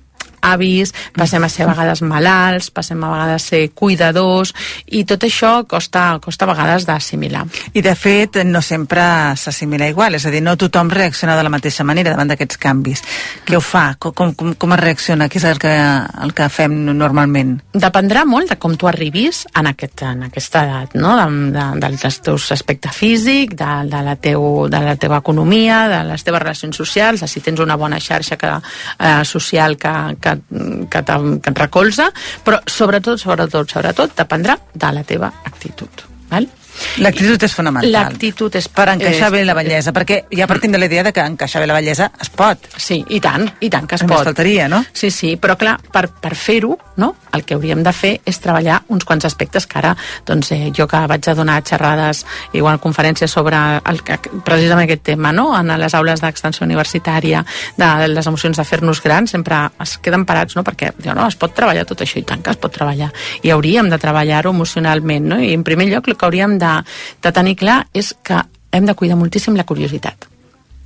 Speaker 12: avis, passem a ser a vegades malalts, passem a vegades a ser cuidadors i tot això costa, costa a vegades d'assimilar.
Speaker 1: I de fet no sempre s'assimila igual, és a dir, no tothom reacciona de la mateixa manera davant d'aquests canvis. Què ho fa? Com, com, com es reacciona? Què és el que, el que fem normalment?
Speaker 12: dependrà molt de com tu arribis en, aquest, en aquesta edat, no? de, de, dels teus aspectes físic, de, de, la teu, de la teva economia, de les teves relacions socials, de si tens una bona xarxa que, eh, social que, que, que, te, que et recolza, però sobretot, sobretot, sobretot, dependrà de la teva actitud. Val?
Speaker 1: L'actitud és fonamental.
Speaker 12: L'actitud és...
Speaker 1: Per encaixar
Speaker 12: és-
Speaker 1: bé la bellesa, perquè ja partim de la idea de que encaixar bé la bellesa es pot.
Speaker 12: Sí, i tant, i tant que es
Speaker 1: Només
Speaker 12: pot.
Speaker 1: faltaria, no?
Speaker 12: Sí, sí, però clar, per, per fer-ho, no? el que hauríem de fer és treballar uns quants aspectes que ara, doncs, eh, jo que vaig a donar xerrades, igual conferències sobre el, que- precisament aquest tema, no? en les aules d'extensió universitària, de les emocions de fer-nos grans, sempre es queden parats, no? perquè diuen, no, es pot treballar tot això, i tant que es pot treballar. I hauríem de treballar-ho emocionalment, no? i en primer lloc el que hauríem de, de tenir clar és que hem de cuidar moltíssim la curiositat.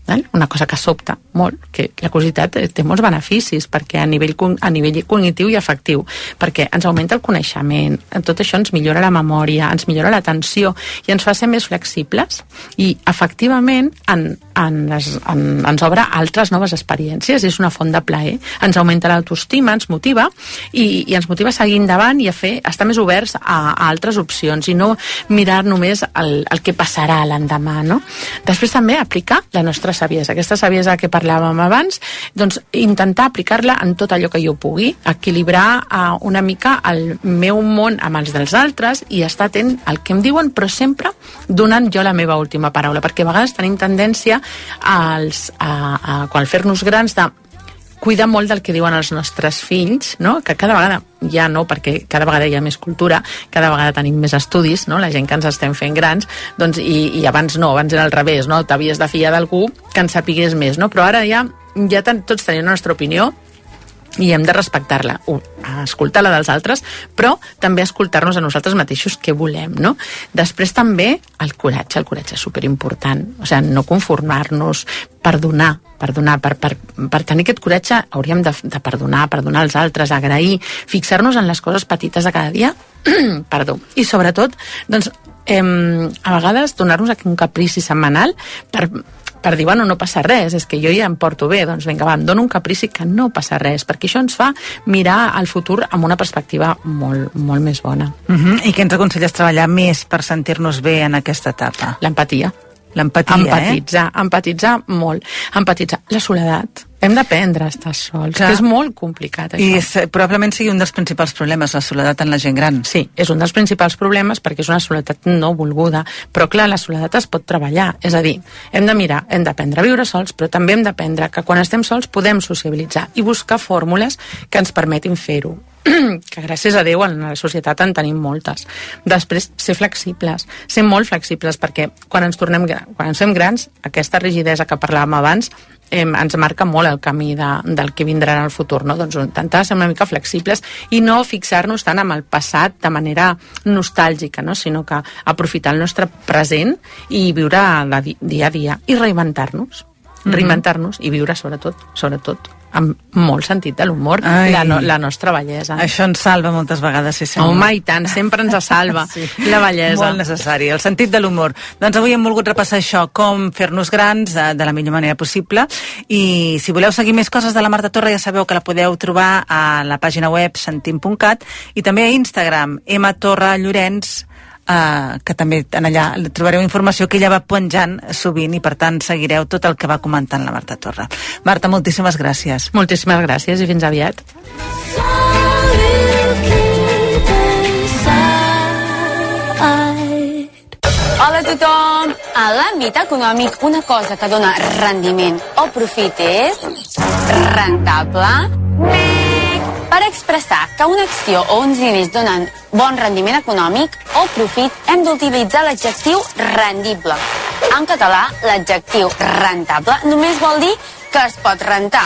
Speaker 12: Val? Una cosa que sobta molt, que la curiositat eh, té molts beneficis perquè a nivell, a nivell cognitiu i afectiu, perquè ens augmenta el coneixement, eh, tot això ens millora la memòria, ens millora l'atenció i ens fa ser més flexibles i efectivament en, en les, en, ens obre altres noves experiències, és una font de plaer, ens augmenta l'autoestima, ens motiva i, i ens motiva a seguir endavant i a fer, a estar més oberts a, a altres opcions i no mirar només el, el que passarà l'endemà, no? Després també aplicar la nostra saviesa, aquesta saviesa que parlàvem abans, doncs intentar aplicar-la en tot allò que jo pugui, equilibrar uh, una mica el meu món amb els dels altres i estar atent al que em diuen, però sempre donant jo la meva última paraula, perquè a vegades tenim tendència als, a, a, quan fer-nos grans de cuida molt del que diuen els nostres fills, no? que cada vegada, ja no, perquè cada vegada hi ha més cultura, cada vegada tenim més estudis, no? la gent que ens estem fent grans, doncs, i, i abans no, abans era al revés, no? t'havies de fiar d'algú que en sapigués més, no? però ara ja, ja tots tenim la nostra opinió i hem de respectar-la, escoltar la dels altres, però també escoltar-nos a nosaltres mateixos què volem, no? Després també el coratge, el coratge és superimportant, o sigui, no conformar-nos, perdonar, perdonar, per, per, per tenir aquest coratge hauríem de, de perdonar, perdonar als altres, agrair, fixar-nos en les coses petites de cada dia, [CLEARS THROAT] perdó, i sobretot, doncs, em, a vegades donar-nos un caprici setmanal per, per dir, bueno, no passa res, és que jo ja em porto bé, doncs vinga, va, em dono un caprici que no passa res, perquè això ens fa mirar al futur amb una perspectiva molt, molt més bona.
Speaker 1: Uh -huh. I què ens aconselles treballar més per sentir-nos bé en aquesta etapa?
Speaker 12: L'empatia.
Speaker 1: L'empatia,
Speaker 12: empatitzar, eh? empatitzar molt. Empatitzar. La soledat. Hem d'aprendre a estar sols,
Speaker 1: Clar.
Speaker 12: que és molt complicat, això.
Speaker 1: I és, probablement sigui un dels principals problemes, la soledat en la gent gran.
Speaker 12: Sí, és un dels principals problemes perquè és una soledat no volguda. Però, clar, la soledat es pot treballar. És a dir, hem de mirar, hem d'aprendre a viure sols, però també hem d'aprendre que quan estem sols podem sociabilitzar i buscar fórmules que ens permetin fer-ho. [CLEARS THROAT] que gràcies a Déu en la societat en tenim moltes. Després, ser flexibles, ser molt flexibles, perquè quan ens tornem quan ens fem grans, aquesta rigidesa que parlàvem abans eh, ens marca molt el camí de, del que vindrà en el futur, no? Doncs intentar ser una mica flexibles i no fixar-nos tant amb el passat de manera nostàlgica, no? sinó que aprofitar el nostre present i viure la di dia a dia i reinventar-nos
Speaker 1: Mhm.
Speaker 12: reinventar-nos i viure sobretot, sobretot amb molt sentit de l'humor la, no, la nostra bellesa.
Speaker 1: Això ens salva moltes vegades, sí senyor.
Speaker 12: Home, i tant, sempre ens salva [LAUGHS] sí. la bellesa.
Speaker 1: Molt necessari, el sentit de l'humor. Doncs avui hem volgut repassar això, com fer-nos grans eh, de la millor manera possible. I si voleu seguir més coses de la Marta Torre, ja sabeu que la podeu trobar a la pàgina web sentim.cat i també a Instagram, Emma Uh, que també en allà trobareu informació que ella va penjant sovint i per tant seguireu tot el que va comentant la Marta Torre. Marta, moltíssimes gràcies.
Speaker 12: Moltíssimes gràcies i fins aviat.
Speaker 13: Hola a tothom! A l'àmbit econòmic, una cosa que dona rendiment o profit és... rentable. Mec! Per expressar que una acció o uns diners donen bon rendiment econòmic o profit, hem d'utilitzar l'adjectiu rendible. En català, l'adjectiu rentable només vol dir que es pot rentar.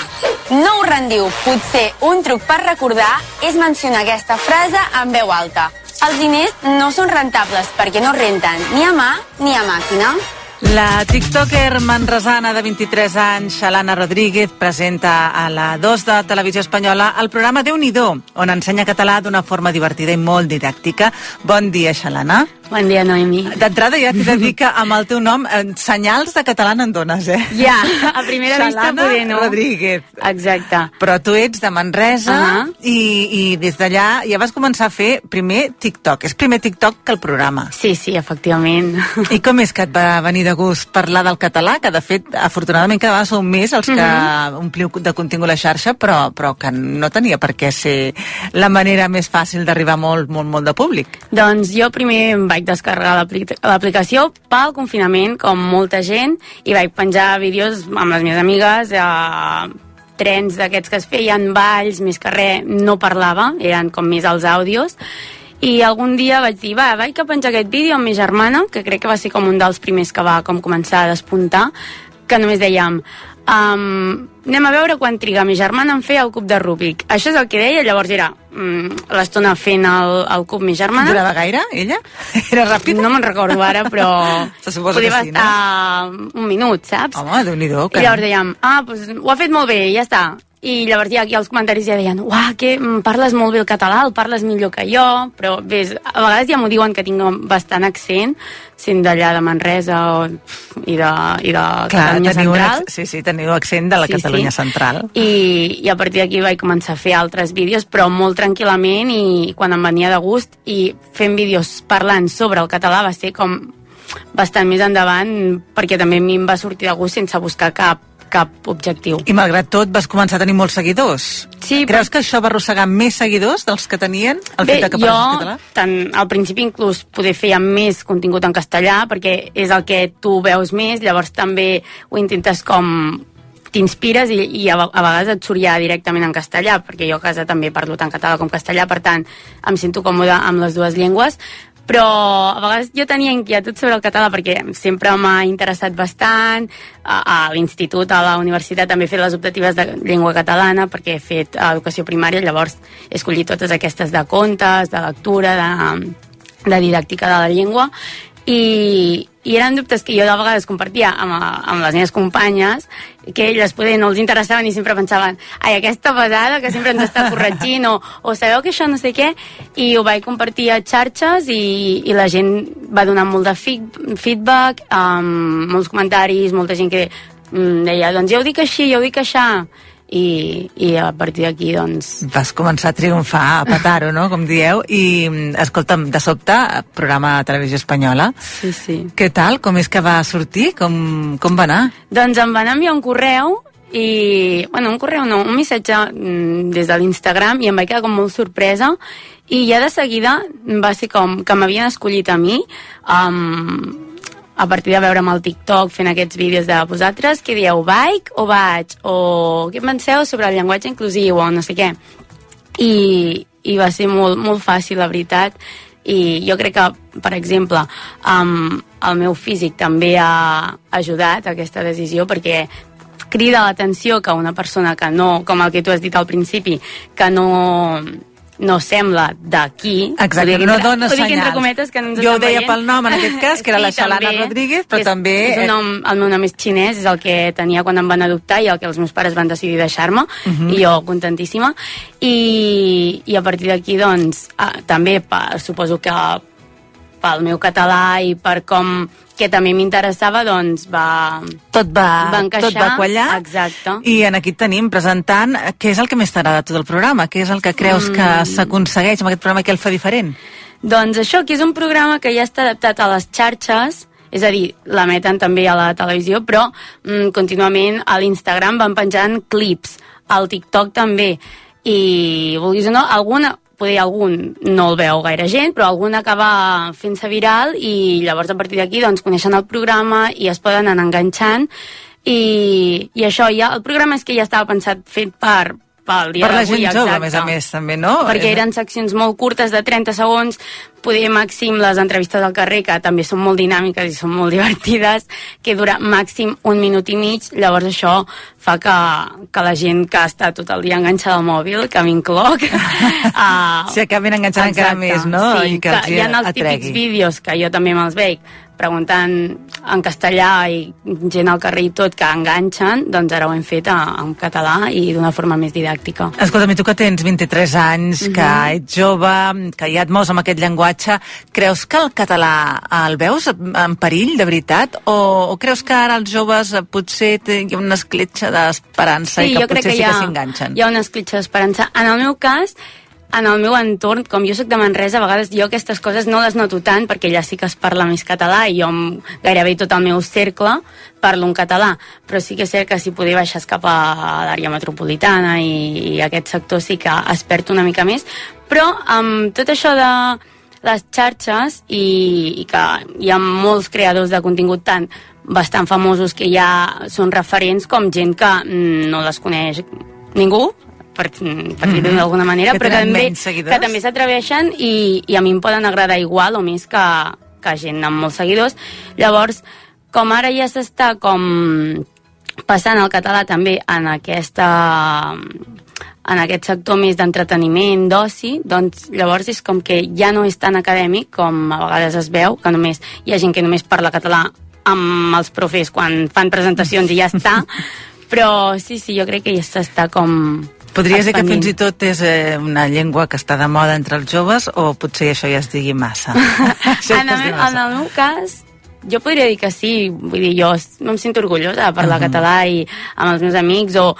Speaker 13: No ho rendiu, potser un truc per recordar és mencionar aquesta frase en veu alta. Els diners no són rentables perquè no renten ni a mà ni a màquina.
Speaker 1: La tiktoker manresana de 23 anys, Xalana Rodríguez, presenta a la 2 de Televisió Espanyola el programa déu nhi on ensenya català d'una forma divertida i molt didàctica. Bon dia, Xalana.
Speaker 14: Bon dia, Noemi.
Speaker 1: D'entrada ja t'he de dir que amb el teu nom eh, senyals de català en dones, eh?
Speaker 14: Ja, a [LAUGHS] primera vista
Speaker 1: Xalana
Speaker 14: poder no.
Speaker 1: Rodríguez.
Speaker 14: Exacte.
Speaker 1: Però tu ets de Manresa uh. -huh. i, i des d'allà ja vas començar a fer primer TikTok. És primer TikTok que el programa.
Speaker 14: Sí, sí, efectivament.
Speaker 1: I com és que et va venir de gust parlar del català, que de fet, afortunadament cada vegada som més els que
Speaker 14: Mhm.
Speaker 1: ompliu de contingut la xarxa, però, però que no tenia per què ser la manera més fàcil d'arribar molt, molt, molt de públic.
Speaker 14: Doncs jo primer em vaig descarregar l'apli- l'aplicació pel confinament, com molta gent, i vaig penjar vídeos amb les meves amigues, eh, trens d'aquests que es feien, balls, més que res, no parlava, eren com més els àudios, i algun dia vaig dir, va, vaig a penjar aquest vídeo amb ma germana, que crec que va ser com un dels primers que va com començar a despuntar, que només dèiem, um, anem a veure quan triga ma germana en fer el cub de Rubik. Això és el que deia, llavors era mm, l'estona fent el, el cub ma germana.
Speaker 1: Durava gaire, ella? [LAUGHS] Era ràpida?
Speaker 14: No me'n recordo ara, però [LAUGHS]
Speaker 1: Se suposa
Speaker 14: podia
Speaker 1: que sí, no?
Speaker 14: estar un minut, saps?
Speaker 1: Home, déu-n'hi-do.
Speaker 14: I llavors dèiem, ah, doncs ho ha fet molt bé, ja està. I llavors ja aquí els comentaris ja deien, uah, que mm, parles molt bé el català, el parles millor que jo, però ves, a vegades ja m'ho diuen que tinc bastant accent, sent d'allà de Manresa o, i de, i de
Speaker 1: Clar,
Speaker 14: Catalunya Central.
Speaker 1: ac- sí, sí, teniu accent de la Catalunya Central.
Speaker 14: I, I a partir d'aquí vaig començar a fer altres vídeos, però molt tranquil·lament i quan em venia de gust i fent vídeos parlant sobre el català va ser com bastant més endavant perquè també a mi em va sortir de gust sense buscar cap, cap objectiu.
Speaker 1: I malgrat tot vas començar a tenir molts seguidors.
Speaker 14: Sí,
Speaker 1: Creus que això va arrossegar més seguidors dels que tenien el
Speaker 14: Bé,
Speaker 1: fet de que
Speaker 14: jo,
Speaker 1: català?
Speaker 14: tant, al principi inclús poder fer més contingut en castellà, perquè és el que tu veus més, llavors també ho intentes com t'inspires i, i a, a vegades et surt ja directament en castellà, perquè jo a casa també parlo tant català com castellà, per tant em sento còmoda amb les dues llengües, però a vegades jo tenia inquietud sobre el català perquè sempre m'ha interessat bastant. A, a l'institut, a la universitat també he fet les optatives de llengua catalana perquè he fet educació primària, llavors he escollit totes aquestes de contes, de lectura, de, de didàctica de la llengua. I, i eren dubtes que jo de vegades compartia amb, amb les meves companyes que elles poder no els interessaven i sempre pensaven ai, aquesta pesada que sempre ens està corregint o, o sabeu que això no sé què? I ho vaig compartir a xarxes i, i la gent va donar molt de feed, feedback um, molts comentaris, molta gent que um, deia, doncs jo ho dic així, jo ho dic així i, i a partir d'aquí doncs
Speaker 1: Vas començar a triomfar, a petar-ho, no?, com dieu, i, escolta'm, de sobte, programa de televisió espanyola.
Speaker 14: Sí, sí.
Speaker 1: Què tal? Com és que va sortir? Com, com va anar?
Speaker 14: Doncs em van enviar un correu i, bueno, un correu no, un missatge mm, des de l'Instagram i em vaig quedar com molt sorpresa i ja de seguida va ser com que m'havien escollit a mi um, a partir de veure'm al TikTok fent aquests vídeos de vosaltres, que dieu vaig o vaig, o què en penseu sobre el llenguatge inclusiu o no sé què. I, i va ser molt, molt fàcil, la veritat. I jo crec que, per exemple, um, el meu físic també ha ajudat a aquesta decisió perquè crida l'atenció que una persona que no, com el que tu has dit al principi, que no, no sembla d'aquí...
Speaker 1: Exacte, no dona
Speaker 14: ho dic entre cometes que no ens
Speaker 1: Jo ho deia
Speaker 14: veient.
Speaker 1: pel nom, en aquest cas, que era [LAUGHS] la Xalana
Speaker 14: també.
Speaker 1: Rodríguez, però
Speaker 14: és,
Speaker 1: també-
Speaker 14: És un nom, el meu nom és xinès, és el que tenia quan em van adoptar i el que els meus pares van decidir deixar-me,
Speaker 1: Mhm.
Speaker 14: i jo contentíssima. I, i a partir d'aquí, doncs, ah, també suposo que pel meu català i per com que també m'interessava, doncs va...
Speaker 1: Tot va,
Speaker 14: va encaixar.
Speaker 1: tot va quallar.
Speaker 14: Exacte.
Speaker 1: I en aquí tenim presentant què és el que més t'agrada de tot el programa, què és el que creus que
Speaker 14: Mm.
Speaker 1: s'aconsegueix amb aquest programa, què el fa diferent?
Speaker 14: Doncs això, que és un programa que ja està adaptat a les xarxes, és a dir, l'emeten també a la televisió, però mm, contínuament a l'Instagram van penjant clips, al TikTok també, i vulguis o no, alguna, poder algun no el veu gaire gent, però algun acaba fent-se viral i llavors a partir d'aquí doncs, coneixen el programa i es poden anar enganxant. I, i això ja, el programa és que ja estava pensat fet per, pel dia
Speaker 1: per la
Speaker 14: d'avui,
Speaker 1: gent jove, a més a més, també, no?
Speaker 14: Perquè
Speaker 1: És-
Speaker 14: eren seccions molt curtes de 30 segons, poder màxim les entrevistes al carrer, que també són molt dinàmiques i són molt [LAUGHS] divertides, que dura màxim un minut i mig, llavors això fa que, que la gent que està tot el dia enganxada al mòbil, que m'incloc, [LAUGHS] uh,
Speaker 1: Si acabin enganxant encara més, no?
Speaker 14: Sí,
Speaker 1: I que els
Speaker 14: hi ha els
Speaker 1: atregui.
Speaker 14: típics vídeos que jo també me'ls veig, preguntant en castellà i gent al carrer i tot que enganxen, doncs ara ho hem fet en català i d'una forma més didàctica.
Speaker 1: Escolta'm, tu que tens 23 anys,
Speaker 14: Mhm.
Speaker 1: que ets jove, que ja et mous amb aquest llenguatge, creus que el català el veus en perill, de veritat? O, o creus que ara els joves potser hi ha una escletxa d'esperança i que
Speaker 14: jo crec
Speaker 1: potser
Speaker 14: que
Speaker 1: sí que s'enganxen?
Speaker 14: hi ha una escletxa d'esperança. En el meu cas, en el meu entorn, com jo sóc de Manresa, a vegades jo aquestes coses no les noto tant perquè allà sí que es parla més català i jo gairebé tot el meu cercle parlo en català, però sí que és cert que si poder baixes cap a l'àrea metropolitana i, i aquest sector sí que es perd una mica més, però amb tot això de les xarxes i, i que hi ha molts creadors de contingut tant bastant famosos que ja són referents com gent que mm, no les coneix ningú per, mm, per dir-ho
Speaker 1: Mhm.
Speaker 14: d'alguna manera,
Speaker 1: Que
Speaker 14: però també, que també s'atreveixen i, i a mi em poden agradar igual o més que, que gent amb molts seguidors. Llavors, com ara ja s'està com passant el català també en aquesta en aquest sector més d'entreteniment, d'oci, doncs llavors és com que ja no és tan acadèmic com a vegades es veu, que només hi ha gent que només parla català amb els profes quan fan presentacions i ja està, [LAUGHS] però sí, sí, jo crec que ja s'està com
Speaker 1: Podries dir que fins i tot és eh, una llengua que està de moda entre els joves o potser això ja es digui massa? [LAUGHS]
Speaker 14: en, el, en el meu cas, jo podria dir que sí, vull dir, jo em sento orgullosa de parlar
Speaker 1: Mhm.
Speaker 14: català i amb els meus amics o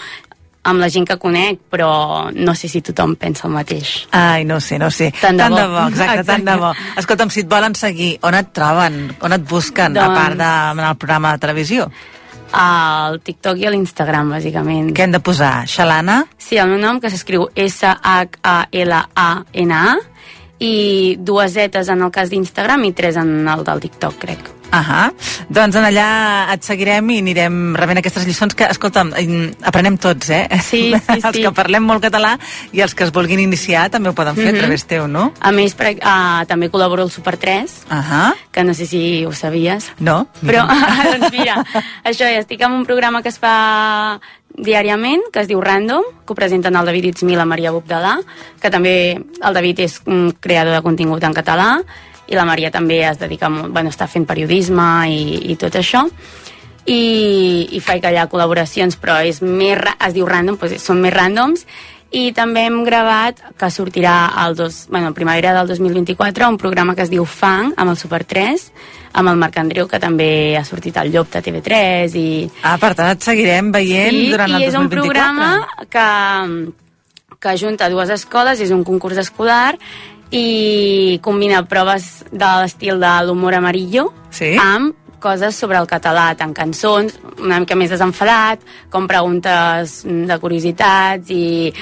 Speaker 14: amb la gent que conec, però no sé si tothom pensa el mateix.
Speaker 1: Ai, no sé, no sé.
Speaker 14: Tant de bo.
Speaker 1: bo, exacte, tant de bo. Escolta'm, si et volen seguir, on et troben? On et busquen, a
Speaker 14: Doncs-
Speaker 1: part de, en el programa de televisió?
Speaker 14: Al TikTok i a l'Instagram, bàsicament.
Speaker 1: Què hem de posar? Xalana?
Speaker 14: Sí, el meu nom, que s'escriu S-H-A-L-A-N-A, i dues zetes en el cas d'Instagram i tres en el del TikTok, crec.
Speaker 1: Ahà. Doncs en allà et seguirem i anirem rebent aquestes lliçons que, escolta'm, em, aprenem tots, eh?
Speaker 14: Sí, [LAUGHS] sí,
Speaker 1: els
Speaker 14: sí.
Speaker 1: que parlem molt català i els que es vulguin iniciar també ho poden fer
Speaker 14: Mhm.
Speaker 1: a través teu, no?
Speaker 14: A més, per, uh, també col·laboro al Super 3,
Speaker 1: Ahà.
Speaker 14: que no sé si ho sabies.
Speaker 1: No?
Speaker 14: Però, [LAUGHS] doncs mira, [LAUGHS] això, ja estic en un programa que es fa diàriament, que es diu Random, que ho presenten el David i la Maria Bubdalà, que també el David és un creador de contingut en català, i la Maria també es dedica bueno, està fent periodisme i, i tot això, i, i fa que hi ha col·laboracions, però és més, es diu random, doncs són més randoms, i també hem gravat, que sortirà al dos, bueno, primavera del 2024, un programa que es diu Fang, amb el Super 3, amb el Marc Andreu, que també ha sortit al Llop de TV3, i...
Speaker 1: Ah, per tant, et seguirem veient
Speaker 14: sí,
Speaker 1: durant el
Speaker 14: i és un
Speaker 1: 2024.
Speaker 14: programa que, que junta dues escoles, és un concurs escolar, i combina proves de l'estil de l'humor amarillo
Speaker 1: sí?
Speaker 14: amb coses sobre el català, tant cançons, una mica més desenfadat, com preguntes de curiositats i,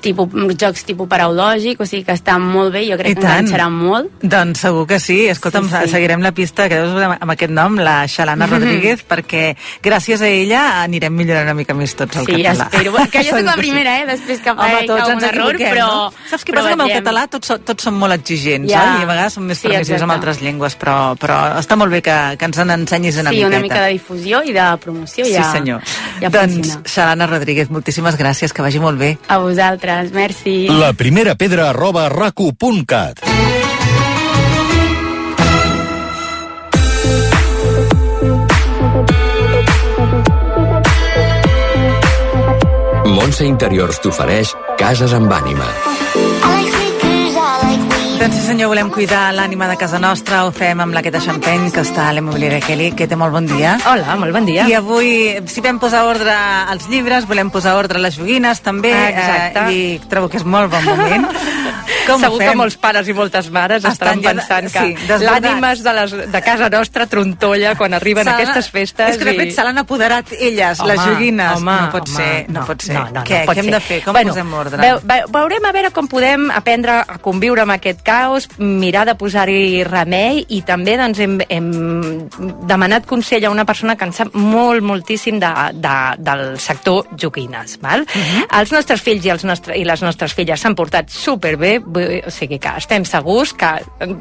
Speaker 14: tipus, jocs tipus paraulògic, o sigui que està molt bé, jo
Speaker 1: I
Speaker 14: crec que
Speaker 1: tant.
Speaker 14: enganxarà molt.
Speaker 1: Doncs segur que sí. Escolta'm,
Speaker 14: Sí, sí.
Speaker 1: seguirem la pista que deus amb aquest nom, la Xalana
Speaker 14: Mhm.
Speaker 1: Rodríguez, perquè gràcies a ella anirem millorant una mica més tots el
Speaker 14: Sí,
Speaker 1: català.
Speaker 14: espero. Que jo [LAUGHS] soc la
Speaker 1: que sí.
Speaker 14: primera, eh? Després que faig algun error, però...
Speaker 1: no? Saps què
Speaker 14: però
Speaker 1: passa? Que amb el català tots, tots som molt exigents,
Speaker 14: Ja.
Speaker 1: oi? I a vegades som més
Speaker 14: Sí,
Speaker 1: permissius amb altres llengües, però, però està molt bé que, que ens en ensenyis una
Speaker 14: sí,
Speaker 1: miqueta.
Speaker 14: una mica de difusió i de promoció
Speaker 1: Sí,
Speaker 14: ja,
Speaker 1: senyor.
Speaker 14: ja
Speaker 1: doncs,
Speaker 14: funciona.
Speaker 1: Xalana Rodríguez, moltíssimes gràcies, que vagi molt bé.
Speaker 14: A vosaltres, merci.
Speaker 2: La primera pedra arroba racu.cat
Speaker 15: Montse Interiors t'ofereix Cases amb ànima.
Speaker 1: Doncs sí senyor, volem cuidar l'ànima de casa nostra, ho fem amb la Queta Champagne, que està a l'Immobiliària Kelly. Que té molt bon dia.
Speaker 16: Hola, molt bon dia.
Speaker 1: I avui, si vam posar ordre als llibres, volem posar ordre a les joguines, també,
Speaker 16: Exacte.
Speaker 1: eh, i trobo que és molt bon moment. [LAUGHS] Com
Speaker 16: Segur que molts pares i moltes mares
Speaker 1: Estan ja de-
Speaker 16: pensant que
Speaker 1: sí,
Speaker 16: l'ànima de, les, de casa nostra trontolla quan arriben aquestes festes.
Speaker 1: És que de fet se l'han apoderat elles, les joguines.
Speaker 16: Home,
Speaker 1: no pot
Speaker 16: home,
Speaker 1: ser, no, pot ser.
Speaker 16: No, no,
Speaker 1: què,
Speaker 16: no pot
Speaker 1: què hem
Speaker 16: ser.
Speaker 1: de fer? Com
Speaker 16: bueno,
Speaker 1: posem ordre?
Speaker 16: Veu, veu, veurem a veure com podem aprendre a conviure amb aquest caos, mirar de posar-hi remei i també doncs, hem, hem demanat consell a una persona que en sap molt, moltíssim de, de, del sector joguines. Val? Uh
Speaker 1: Mhm.
Speaker 16: -huh. Els nostres fills i, els nostre, i les nostres filles s'han portat superbé, o sigui que estem segurs que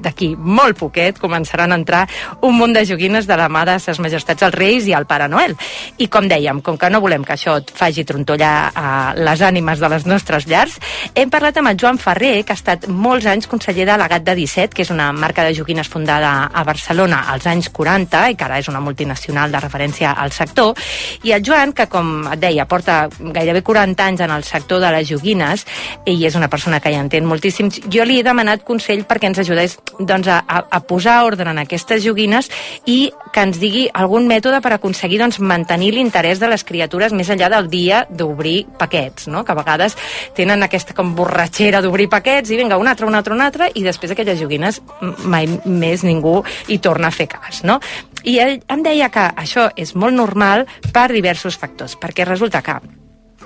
Speaker 16: d'aquí molt poquet començaran a entrar un munt de joguines de la mà de ses majestats els Reis i el Pare Noel. I com dèiem, com que no volem que això et faci trontollar a les ànimes de les nostres llars, hem parlat amb el Joan Ferrer, que ha estat molts anys conseller delegat de 17, que és una marca de joguines fundada a Barcelona als anys 40 i que ara és una multinacional de referència al sector. I el Joan, que com et deia, porta gairebé 40 anys en el sector de les joguines i és una persona que hi entén moltíssim, jo li he demanat consell perquè ens ajudés doncs, a, a posar ordre en aquestes joguines i que ens digui algun mètode per aconseguir doncs, mantenir l'interès de les criatures més enllà del dia d'obrir paquets, no? que a vegades tenen aquesta com borratxera d'obrir paquets i vinga, un altre, un altre, un altre, i després aquelles joguines mai més ningú hi torna a fer cas. No? I ell em deia que això és molt normal per diversos factors, perquè resulta que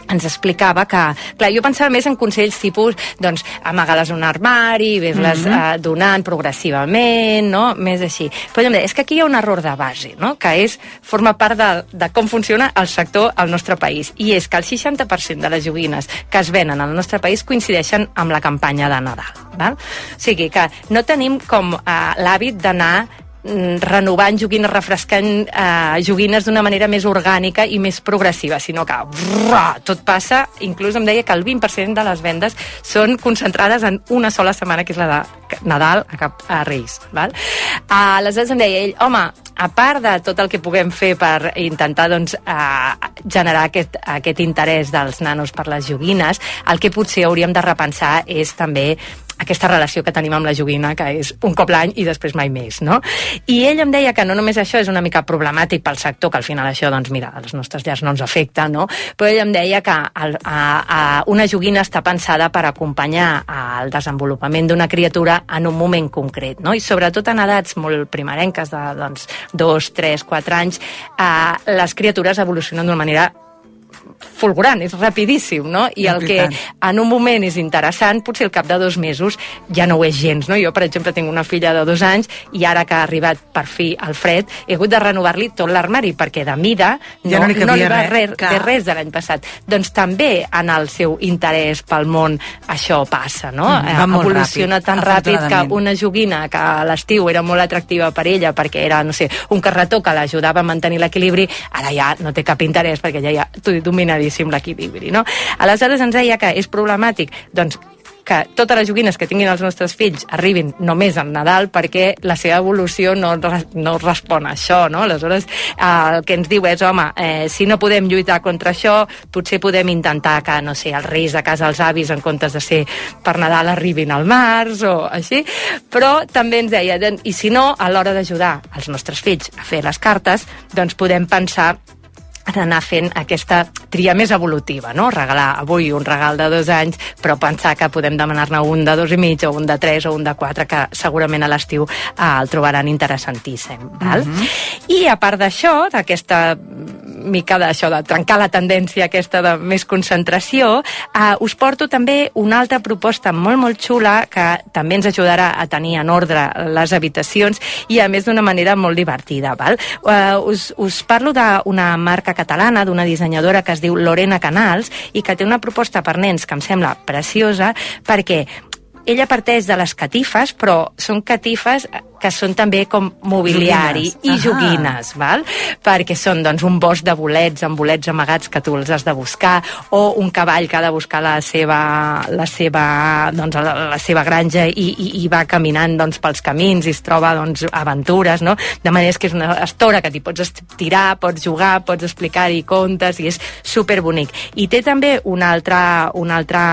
Speaker 16: ens explicava que, clar, jo pensava més en consells tipus, doncs, amagar-les en un armari, ves-les
Speaker 1: Mhm.
Speaker 16: eh, donant progressivament, no? Més així. Però ell em deia, és que aquí hi ha un error de base, no? Que és, forma part de, de com funciona el sector al nostre país. I és que el 60% de les joguines que es venen al nostre país coincideixen amb la campanya de Nadal. Val? O sigui que no tenim com eh, l'hàbit d'anar mm, renovant joguines, refrescant eh, joguines d'una manera més orgànica i més progressiva, sinó que brrr, tot passa, inclús em deia que el 20% de les vendes són concentrades en una sola setmana, que és la de Nadal a, cap, a Reis. Val? Aleshores em deia ell, home, a part de tot el que puguem fer per intentar doncs, eh, generar aquest, aquest interès dels nanos per les joguines, el que potser hauríem de repensar és també aquesta relació que tenim amb la joguina, que és un cop l'any i després mai més, no? I ell em deia que no només això és una mica problemàtic pel sector, que al final això, doncs mira, a les nostres llars no ens afecta, no? Però ell em deia que el, a, a una joguina està pensada per acompanyar el desenvolupament d'una criatura en un moment concret, no? I sobretot en edats molt primerenques, de doncs, dos, tres, quatre anys, eh, les criatures evolucionen d'una manera fulgurant, és rapidíssim, no? I el que en un moment és interessant, potser al cap de dos mesos ja no ho és gens, no? Jo, per exemple, tinc una filla de dos anys i ara que ha arribat per fi el fred, he hagut de renovar-li tot l'armari perquè de mida no,
Speaker 1: Ja no li
Speaker 16: no li va
Speaker 1: res,
Speaker 16: res, de res de l'any passat. Doncs també en el seu interès pel món això passa, no?
Speaker 1: Mm,
Speaker 16: Evoluciona
Speaker 1: ràpid,
Speaker 16: tan ràpid que una joguina que a l'estiu era molt atractiva per ella perquè era, no sé, un carretó que l'ajudava a mantenir l'equilibri, ara ja no té cap interès perquè ja hi ha dominadíssim l'equilibri, no? Aleshores ens deia que és problemàtic, doncs, que totes les joguines que tinguin els nostres fills arribin només al Nadal perquè la seva evolució no, no respon a això, no? Aleshores, eh, el que ens diu és, home, eh, si no podem lluitar contra això, potser podem intentar que, no sé, els reis de casa els avis, en comptes de ser per Nadal, arribin al març o així, però també ens deia, i si no, a l'hora d'ajudar els nostres fills a fer les cartes, doncs podem pensar en anar fent aquesta tria més evolutiva, no? Regalar avui un regal de dos anys, però pensar que podem demanar-ne un de dos i mig, o un de tres, o un de quatre, que segurament a l'estiu eh, el trobaran interessantíssim. Val?
Speaker 1: Mhm.
Speaker 16: I a part d'això, d'aquesta mica d'això, de trencar la tendència aquesta de més concentració, eh, us porto també una altra proposta molt, molt xula que també ens ajudarà a tenir en ordre les habitacions i a més d'una manera molt divertida. Val? Eh, us, us parlo d'una marca catalana, d'una dissenyadora que es diu Lorena Canals i que té una proposta per nens que em sembla preciosa perquè ella parteix de les catifes, però són catifes que són també com mobiliari
Speaker 1: Joguines.
Speaker 16: i
Speaker 1: Ahà.
Speaker 16: joguines, val? perquè són doncs, un bosc de bolets amb bolets amagats que tu els has de buscar o un cavall que ha de buscar la seva, la seva, doncs, la, la seva granja i, i, i va caminant doncs, pels camins i es troba doncs, aventures, no? de manera que és una estora que t'hi pots estirar, pots jugar, pots explicar-hi contes i és superbonic. I té també una altra, una altra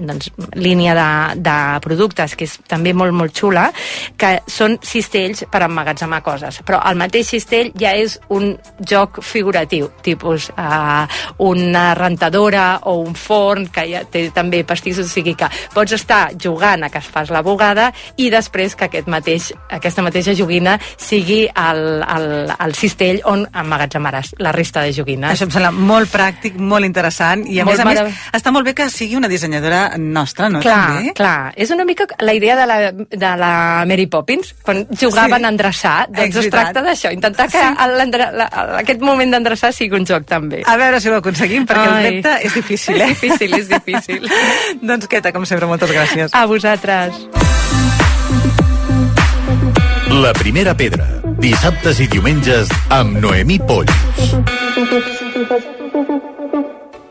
Speaker 16: doncs, línia de, de productes que és també molt, molt xula, que són cistells per emmagatzemar coses. Però el mateix cistell ja és un joc figuratiu, tipus uh, una rentadora o un forn que ja té també pastissos, o sigui que pots estar jugant a que es fas la bugada i després que aquest mateix, aquesta mateixa joguina sigui el, el, el cistell on emmagatzemaràs la resta de joguines.
Speaker 1: Això em sembla molt pràctic, molt interessant i a
Speaker 16: Molt
Speaker 1: més a més està molt bé que sigui una dissenyadora nostra, no?
Speaker 16: Clar,
Speaker 1: També?
Speaker 16: clar. És una mica la idea de la, de la Mary Poppins, quan jugaven
Speaker 1: Sí.
Speaker 16: a endreçar. Doncs es tracta d'això, intentar que la, aquest moment d'endreçar sigui un joc també.
Speaker 1: A veure si ho aconseguim, perquè el
Speaker 16: Ai.
Speaker 1: repte és difícil, [LAUGHS] eh?
Speaker 16: És difícil, és difícil. [LAUGHS]
Speaker 1: doncs, Queta, com sempre, moltes gràcies.
Speaker 16: A vosaltres.
Speaker 2: La primera pedra. Dissabtes i diumenges amb Noemí Polls.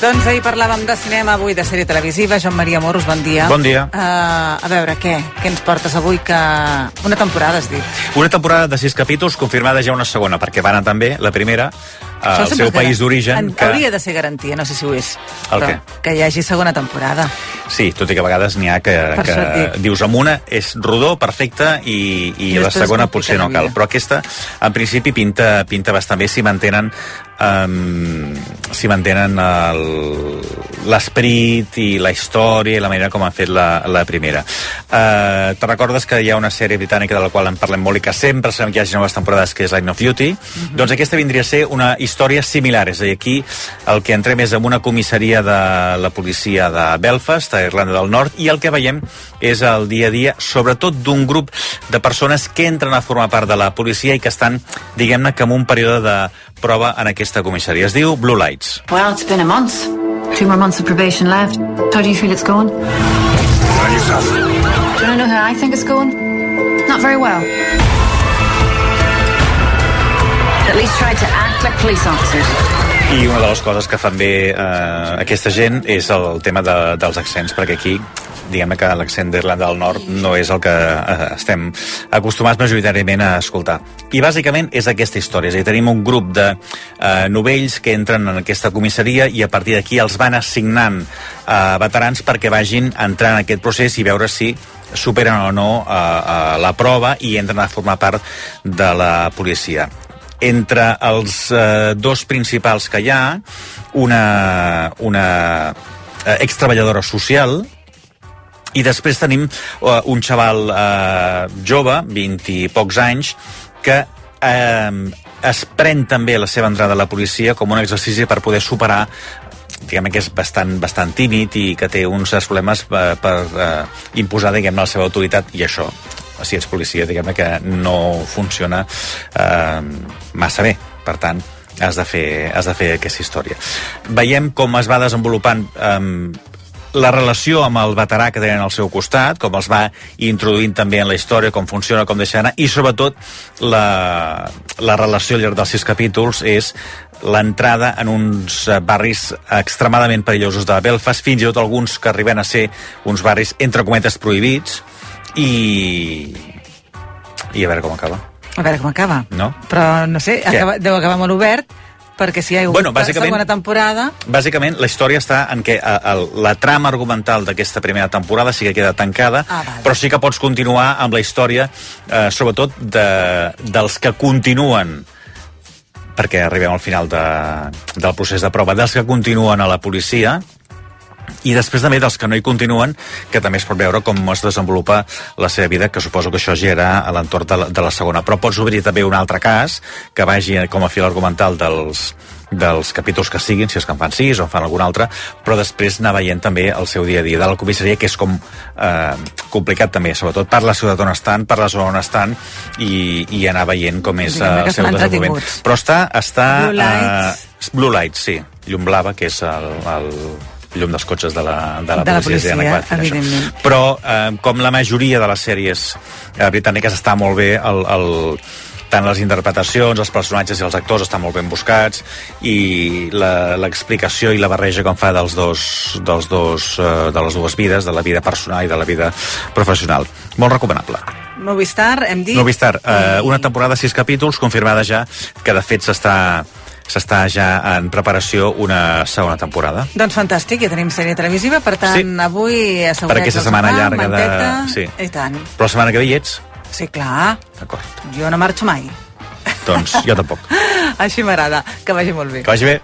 Speaker 1: Doncs ahir parlàvem de cinema, avui de sèrie televisiva. Joan Maria Moros, bon dia.
Speaker 17: Bon dia.
Speaker 1: Uh, a veure, què? Què ens portes avui? Que... Una temporada, has dit.
Speaker 17: Una temporada de sis capítols, confirmada ja una segona, perquè van anar també, la primera, al seu país d'origen.
Speaker 1: En- Hauria de ser garantia, no sé si ho és.
Speaker 17: El
Speaker 1: però
Speaker 17: què?
Speaker 1: Que hi hagi segona temporada.
Speaker 17: Sí, tot i que a vegades n'hi ha que,
Speaker 1: Per
Speaker 17: que dius amb una és rodó, perfecte, i, i,
Speaker 1: I
Speaker 17: la segona potser no cal. Però aquesta, en principi, pinta, pinta bastant bé si mantenen um, si mantenen l'esperit i la història i la manera com han fet la, la primera. Uh, te recordes que hi ha una sèrie britànica de la qual en parlem molt i que sempre sabem que hi hagi noves temporades, que és Line of Duty? Doncs aquesta vindria a ser una història similar. És a dir, aquí el que entrem és en una comissaria de la policia de Belfast, a Irlanda del Nord, i el que veiem és el dia a dia, sobretot d'un grup de persones que entren a formar part de la policia i que estan, diguem-ne, que en un període de prova en aquesta comissaria. Es diu Blue Lights.
Speaker 18: Well, it's been a month. Two more months of probation left. How do you feel it's going? Do you know how I think it's going? Not very well. At least tried to act like police officers.
Speaker 17: I una de les coses que fan bé eh, aquesta gent és el tema de, dels accents, perquè aquí diguem que l'accent d'Irlanda del Nord no és el que eh, estem acostumats majoritàriament a escoltar. I bàsicament és aquesta història, és a dir, tenim un grup de eh, novells que entren en aquesta comissaria i a partir d'aquí els van assignant eh, veterans perquè vagin entrant en aquest procés i veure si superen o no eh, eh, la prova i entren a formar part de la policia entre els eh, dos principals que hi ha, una, una eh, extreballadora social, i després tenim eh, un xaval eh, jove, 20 i pocs anys, que eh, es pren també la seva entrada a la policia com un exercici per poder superar diguem que és bastant, bastant tímid i que té uns problemes per, per eh, imposar, diguem la seva autoritat i això, si ets policia, diguem que no funciona eh, massa bé. Per tant, has de, fer, has de fer aquesta història. Veiem com es va desenvolupant eh, la relació amb el veterà que tenen al seu costat, com els va introduint també en la història, com funciona, com deixa anar, i sobretot la, la relació al llarg dels sis capítols és l'entrada en uns barris extremadament perillosos de Belfast, fins i tot alguns que arriben a ser uns barris entre cometes prohibits, i... i a veure com acaba.
Speaker 1: A veure com acaba.
Speaker 17: No?
Speaker 1: Però, no sé, acaba, deu acabar molt obert, perquè si hi ha hagut
Speaker 17: Bueno,
Speaker 1: segona temporada...
Speaker 17: Bàsicament, la història està en què eh, el, la trama argumental d'aquesta primera temporada sí que queda tancada,
Speaker 1: Ah, vale.
Speaker 17: però sí que pots continuar amb la història, eh, sobretot de, dels que continuen perquè arribem al final de, del procés de prova, dels que continuen a la policia, i després també dels que no hi continuen, que també es pot veure com es desenvolupa la seva vida, que suposo que això ja era a l'entorn de, la, de la segona. Però pots obrir també un altre cas que vagi com a fil argumental dels, dels capítols que siguin, si és que en fan sis o en fan algun altre, però després anar veient també el seu dia a dia de la comissaria, que és com eh, complicat també, sobretot per la ciutat on estan, per la zona on estan, i, i anar veient com és
Speaker 1: Diguem-ne
Speaker 17: eh, el seu desenvolupament. Però està... està
Speaker 1: Blue lights.
Speaker 17: eh, Blue Lights, sí. Llum blava, que és el, el llum dels cotxes de la, de la
Speaker 1: De la
Speaker 17: policia.
Speaker 1: policia,
Speaker 17: això.
Speaker 1: evidentment.
Speaker 17: Però, eh, com la majoria de les sèries eh, britàniques, està molt bé el, el, tant les interpretacions, els personatges i els actors estan molt ben buscats i la- l'explicació i la barreja com fa dels dos, dels dos, eh, de les dues vides, de la vida personal i de la vida professional. Molt recomanable.
Speaker 1: Movistar, hem dit...
Speaker 17: Movistar, eh, una temporada, sis capítols, confirmada ja, que de fet s'està s'està ja en preparació una segona temporada.
Speaker 1: Doncs fantàstic, ja tenim sèrie televisiva, per tant,
Speaker 17: Sí.
Speaker 1: avui assegurats
Speaker 17: Per aquesta setmana llarga de-
Speaker 1: manteta,
Speaker 17: sí.
Speaker 1: I tant.
Speaker 17: Però la setmana que ve hi ets?
Speaker 1: Sí, clar.
Speaker 17: D'acord.
Speaker 1: Jo no marxo mai.
Speaker 17: Doncs jo tampoc. [LAUGHS]
Speaker 1: Així m'agrada. Que vagi molt bé.
Speaker 17: Que vagi bé.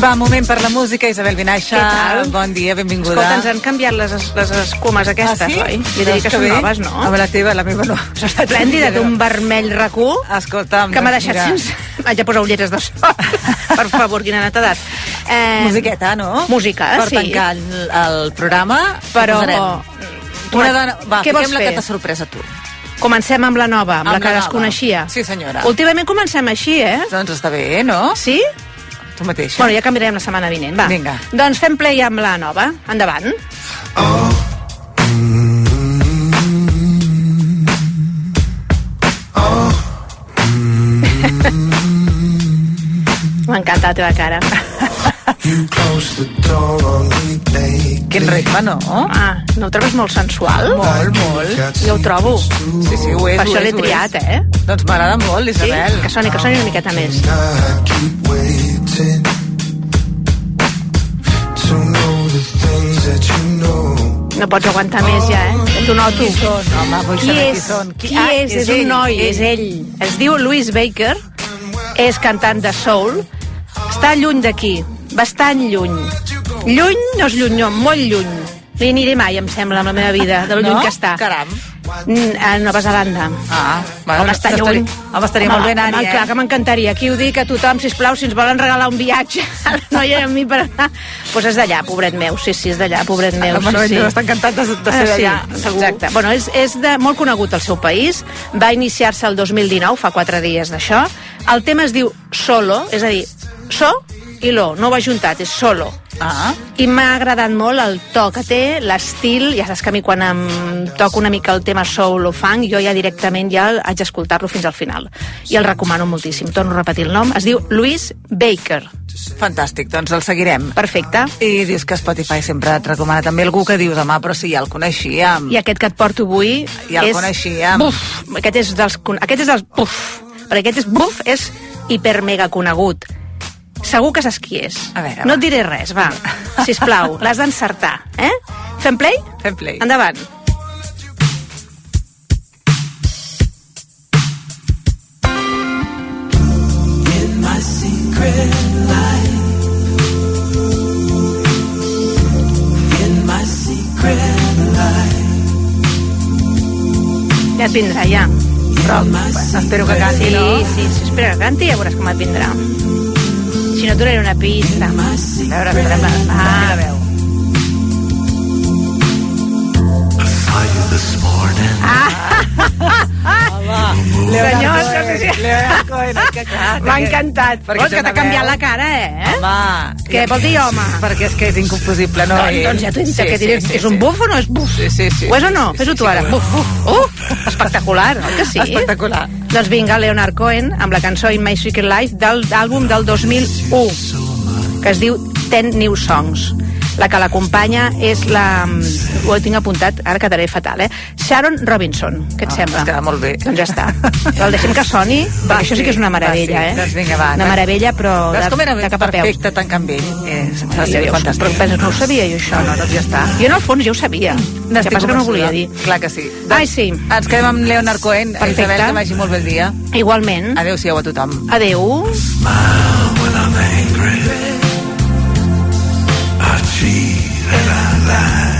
Speaker 1: Va, moment per la música, Isabel Vinaixa. Bon dia, benvinguda.
Speaker 19: Escolta, ens han canviat les, es- les escumes aquestes,
Speaker 1: ah, sí?
Speaker 19: oi? Jo diria que són
Speaker 1: bé.
Speaker 19: noves, no?
Speaker 1: Amb la teva, la meva no.
Speaker 19: Esplèndida, d'un vermell racó.
Speaker 1: Escolta'm,
Speaker 19: Que m'ha
Speaker 1: doncs
Speaker 19: deixat
Speaker 1: mira.
Speaker 19: sense... Haig de posar ulleres de sol. [LAUGHS] per favor, quina netedat. Eh,
Speaker 1: Musiqueta, no?
Speaker 19: Música,
Speaker 1: per
Speaker 19: sí.
Speaker 1: tancar el, el programa.
Speaker 19: Però...
Speaker 1: Una dona... Va,
Speaker 19: Què vols
Speaker 1: la
Speaker 19: fer?
Speaker 1: que t'ha sorprès a tu.
Speaker 19: Comencem amb la nova, amb,
Speaker 1: Amb
Speaker 19: la que
Speaker 1: la nova.
Speaker 19: desconeixia.
Speaker 1: Sí, senyora.
Speaker 19: Últimament comencem així, eh?
Speaker 1: Doncs està bé, no?
Speaker 19: Sí?
Speaker 1: Tu mateixa.
Speaker 19: Bueno, ja canviarem la setmana vinent, va.
Speaker 1: Vinga.
Speaker 19: Doncs fem play amb la nova. Endavant. [LAUGHS] M'encanta la teva cara. [LAUGHS]
Speaker 1: Quin ritme, no?
Speaker 19: Ah, no ho trobes molt sensual?
Speaker 1: Molt, molt.
Speaker 19: Jo ho trobo.
Speaker 1: Sí, sí, ho és,
Speaker 19: Per això l'he triat, eh?
Speaker 1: Doncs m'agrada molt, Isabel.
Speaker 19: Sí? Que soni, que soni una miqueta més. No pots aguantar més ja, eh? T'ho noto.
Speaker 1: Qui són, home? Vull
Speaker 19: Qui
Speaker 1: saber
Speaker 19: és?
Speaker 1: qui són.
Speaker 19: Qui,
Speaker 1: Qui- ah,
Speaker 19: és?
Speaker 1: és
Speaker 19: És un
Speaker 1: ell,
Speaker 19: noi,
Speaker 1: ell.
Speaker 19: és ell. Es diu Louis Baker, és cantant de soul, està lluny d'aquí, bastant lluny. Lluny no és lluny, no, molt lluny. No hi aniré mai, em sembla, amb la meva vida, de lo lluny
Speaker 1: No?
Speaker 19: que està.
Speaker 1: Caram.
Speaker 19: Mm, A Nova Zelanda.
Speaker 1: Ah, bueno,
Speaker 19: home, està lluny.
Speaker 1: estaria- home, estaria molt bé anar-hi,
Speaker 19: home,
Speaker 1: eh?
Speaker 19: Clar que m'encantaria. Aquí ho dic a tothom, sisplau, si ens volen regalar un viatge a la noia i a mi per anar. Doncs pues és d'allà, pobret meu. Sí, sí, és d'allà, pobret meu.
Speaker 1: El Manuel
Speaker 19: sí, sí.
Speaker 1: estar encantat de, de ser
Speaker 19: Ah, sí,
Speaker 1: d'allà, segur.
Speaker 19: Exacte. Bueno, és, és de, molt conegut al seu país. Va iniciar-se el 2019, fa quatre dies d'això. El tema es diu Solo, és a dir, so i lo, no ha juntat, és solo.
Speaker 1: Ah.
Speaker 19: I m'ha agradat molt el to que té, l'estil, ja saps que a mi quan em toca una mica el tema soul o funk, jo ja directament ja haig d'escoltar-lo fins al final. I el recomano moltíssim. Torno a repetir el nom. Es diu Louis Baker.
Speaker 1: Fantàstic, doncs el seguirem.
Speaker 19: Perfecte.
Speaker 1: I dius que Spotify sempre et recomana també algú que dius, home, però si ja el coneixíem.
Speaker 19: I aquest que et porto avui
Speaker 1: Ja el
Speaker 19: és...
Speaker 1: coneixíem.
Speaker 19: Buf! Aquest és dels... Aquest és dels... Buf! Perquè aquest és buf, és hiper mega conegut. Segur que saps qui és.
Speaker 1: A veure,
Speaker 19: no
Speaker 1: va.
Speaker 19: et diré res, va. Sisplau, [LAUGHS] l'has d'encertar, eh? Fem play?
Speaker 1: Fem play.
Speaker 19: Endavant.
Speaker 20: In my secret life. In my secret life.
Speaker 19: Ja et vindrà, ja.
Speaker 1: Però espero que canti,
Speaker 19: sí,
Speaker 1: no?
Speaker 19: Sí, sí, espera que canti i ja veuràs com et vindrà. Si no donaré una pista.
Speaker 1: A veure, ah, a veure, va. va. veu.
Speaker 19: Ah!
Speaker 1: ah.
Speaker 19: Senyors, no sé
Speaker 1: Cohen, que clar...
Speaker 19: M'ha encantat.
Speaker 1: Perquè
Speaker 19: Vols que t'ha canviat la cara, eh?
Speaker 1: Home...
Speaker 19: Què vol dir, home?
Speaker 1: Perquè és que és inconfusible, no?
Speaker 19: Doncs, doncs ja t'ho sí, que diré. Sí, sí, és un buf o no és buf?
Speaker 1: Sí, sí, sí.
Speaker 19: Ho és o no? Fes-ho tu ara. Buf, buf. Uh! espectacular, oi que sí?
Speaker 1: Espectacular.
Speaker 19: Doncs vinga, Leonard Cohen, amb la cançó In My Secret Life del del 2001, que es diu Ten New Songs. La que l'acompanya és la... Ho tinc apuntat, ara quedaré fatal, eh? Sharon Robinson. Què et
Speaker 1: Ah,
Speaker 19: sembla?
Speaker 1: es queda molt bé.
Speaker 19: Doncs ja està. Però el deixem que soni,
Speaker 1: Va,
Speaker 19: perquè això sí que és una meravella,
Speaker 1: va, sí.
Speaker 19: eh?
Speaker 1: Doncs vinga, va.
Speaker 19: Una meravella, però
Speaker 1: Veus
Speaker 19: de,
Speaker 1: com era
Speaker 19: de cap a peus.
Speaker 1: perfecte tant amb ell? És, va ser fantàstic.
Speaker 19: Però penses, no ho sabia jo, això.
Speaker 1: No, no, doncs ja està.
Speaker 19: Jo en el fons ja ho sabia. El que passa que no ho volia dir.
Speaker 1: Clar que sí.
Speaker 19: Ai, sí.
Speaker 1: Ens quedem amb Leonard Cohen.
Speaker 19: Perfecte.
Speaker 1: Isabel, que vagi molt bé el dia.
Speaker 19: Igualment.
Speaker 1: Adéu-siau a tothom.
Speaker 19: Adéu.
Speaker 11: when I'm angry.
Speaker 21: lembrar.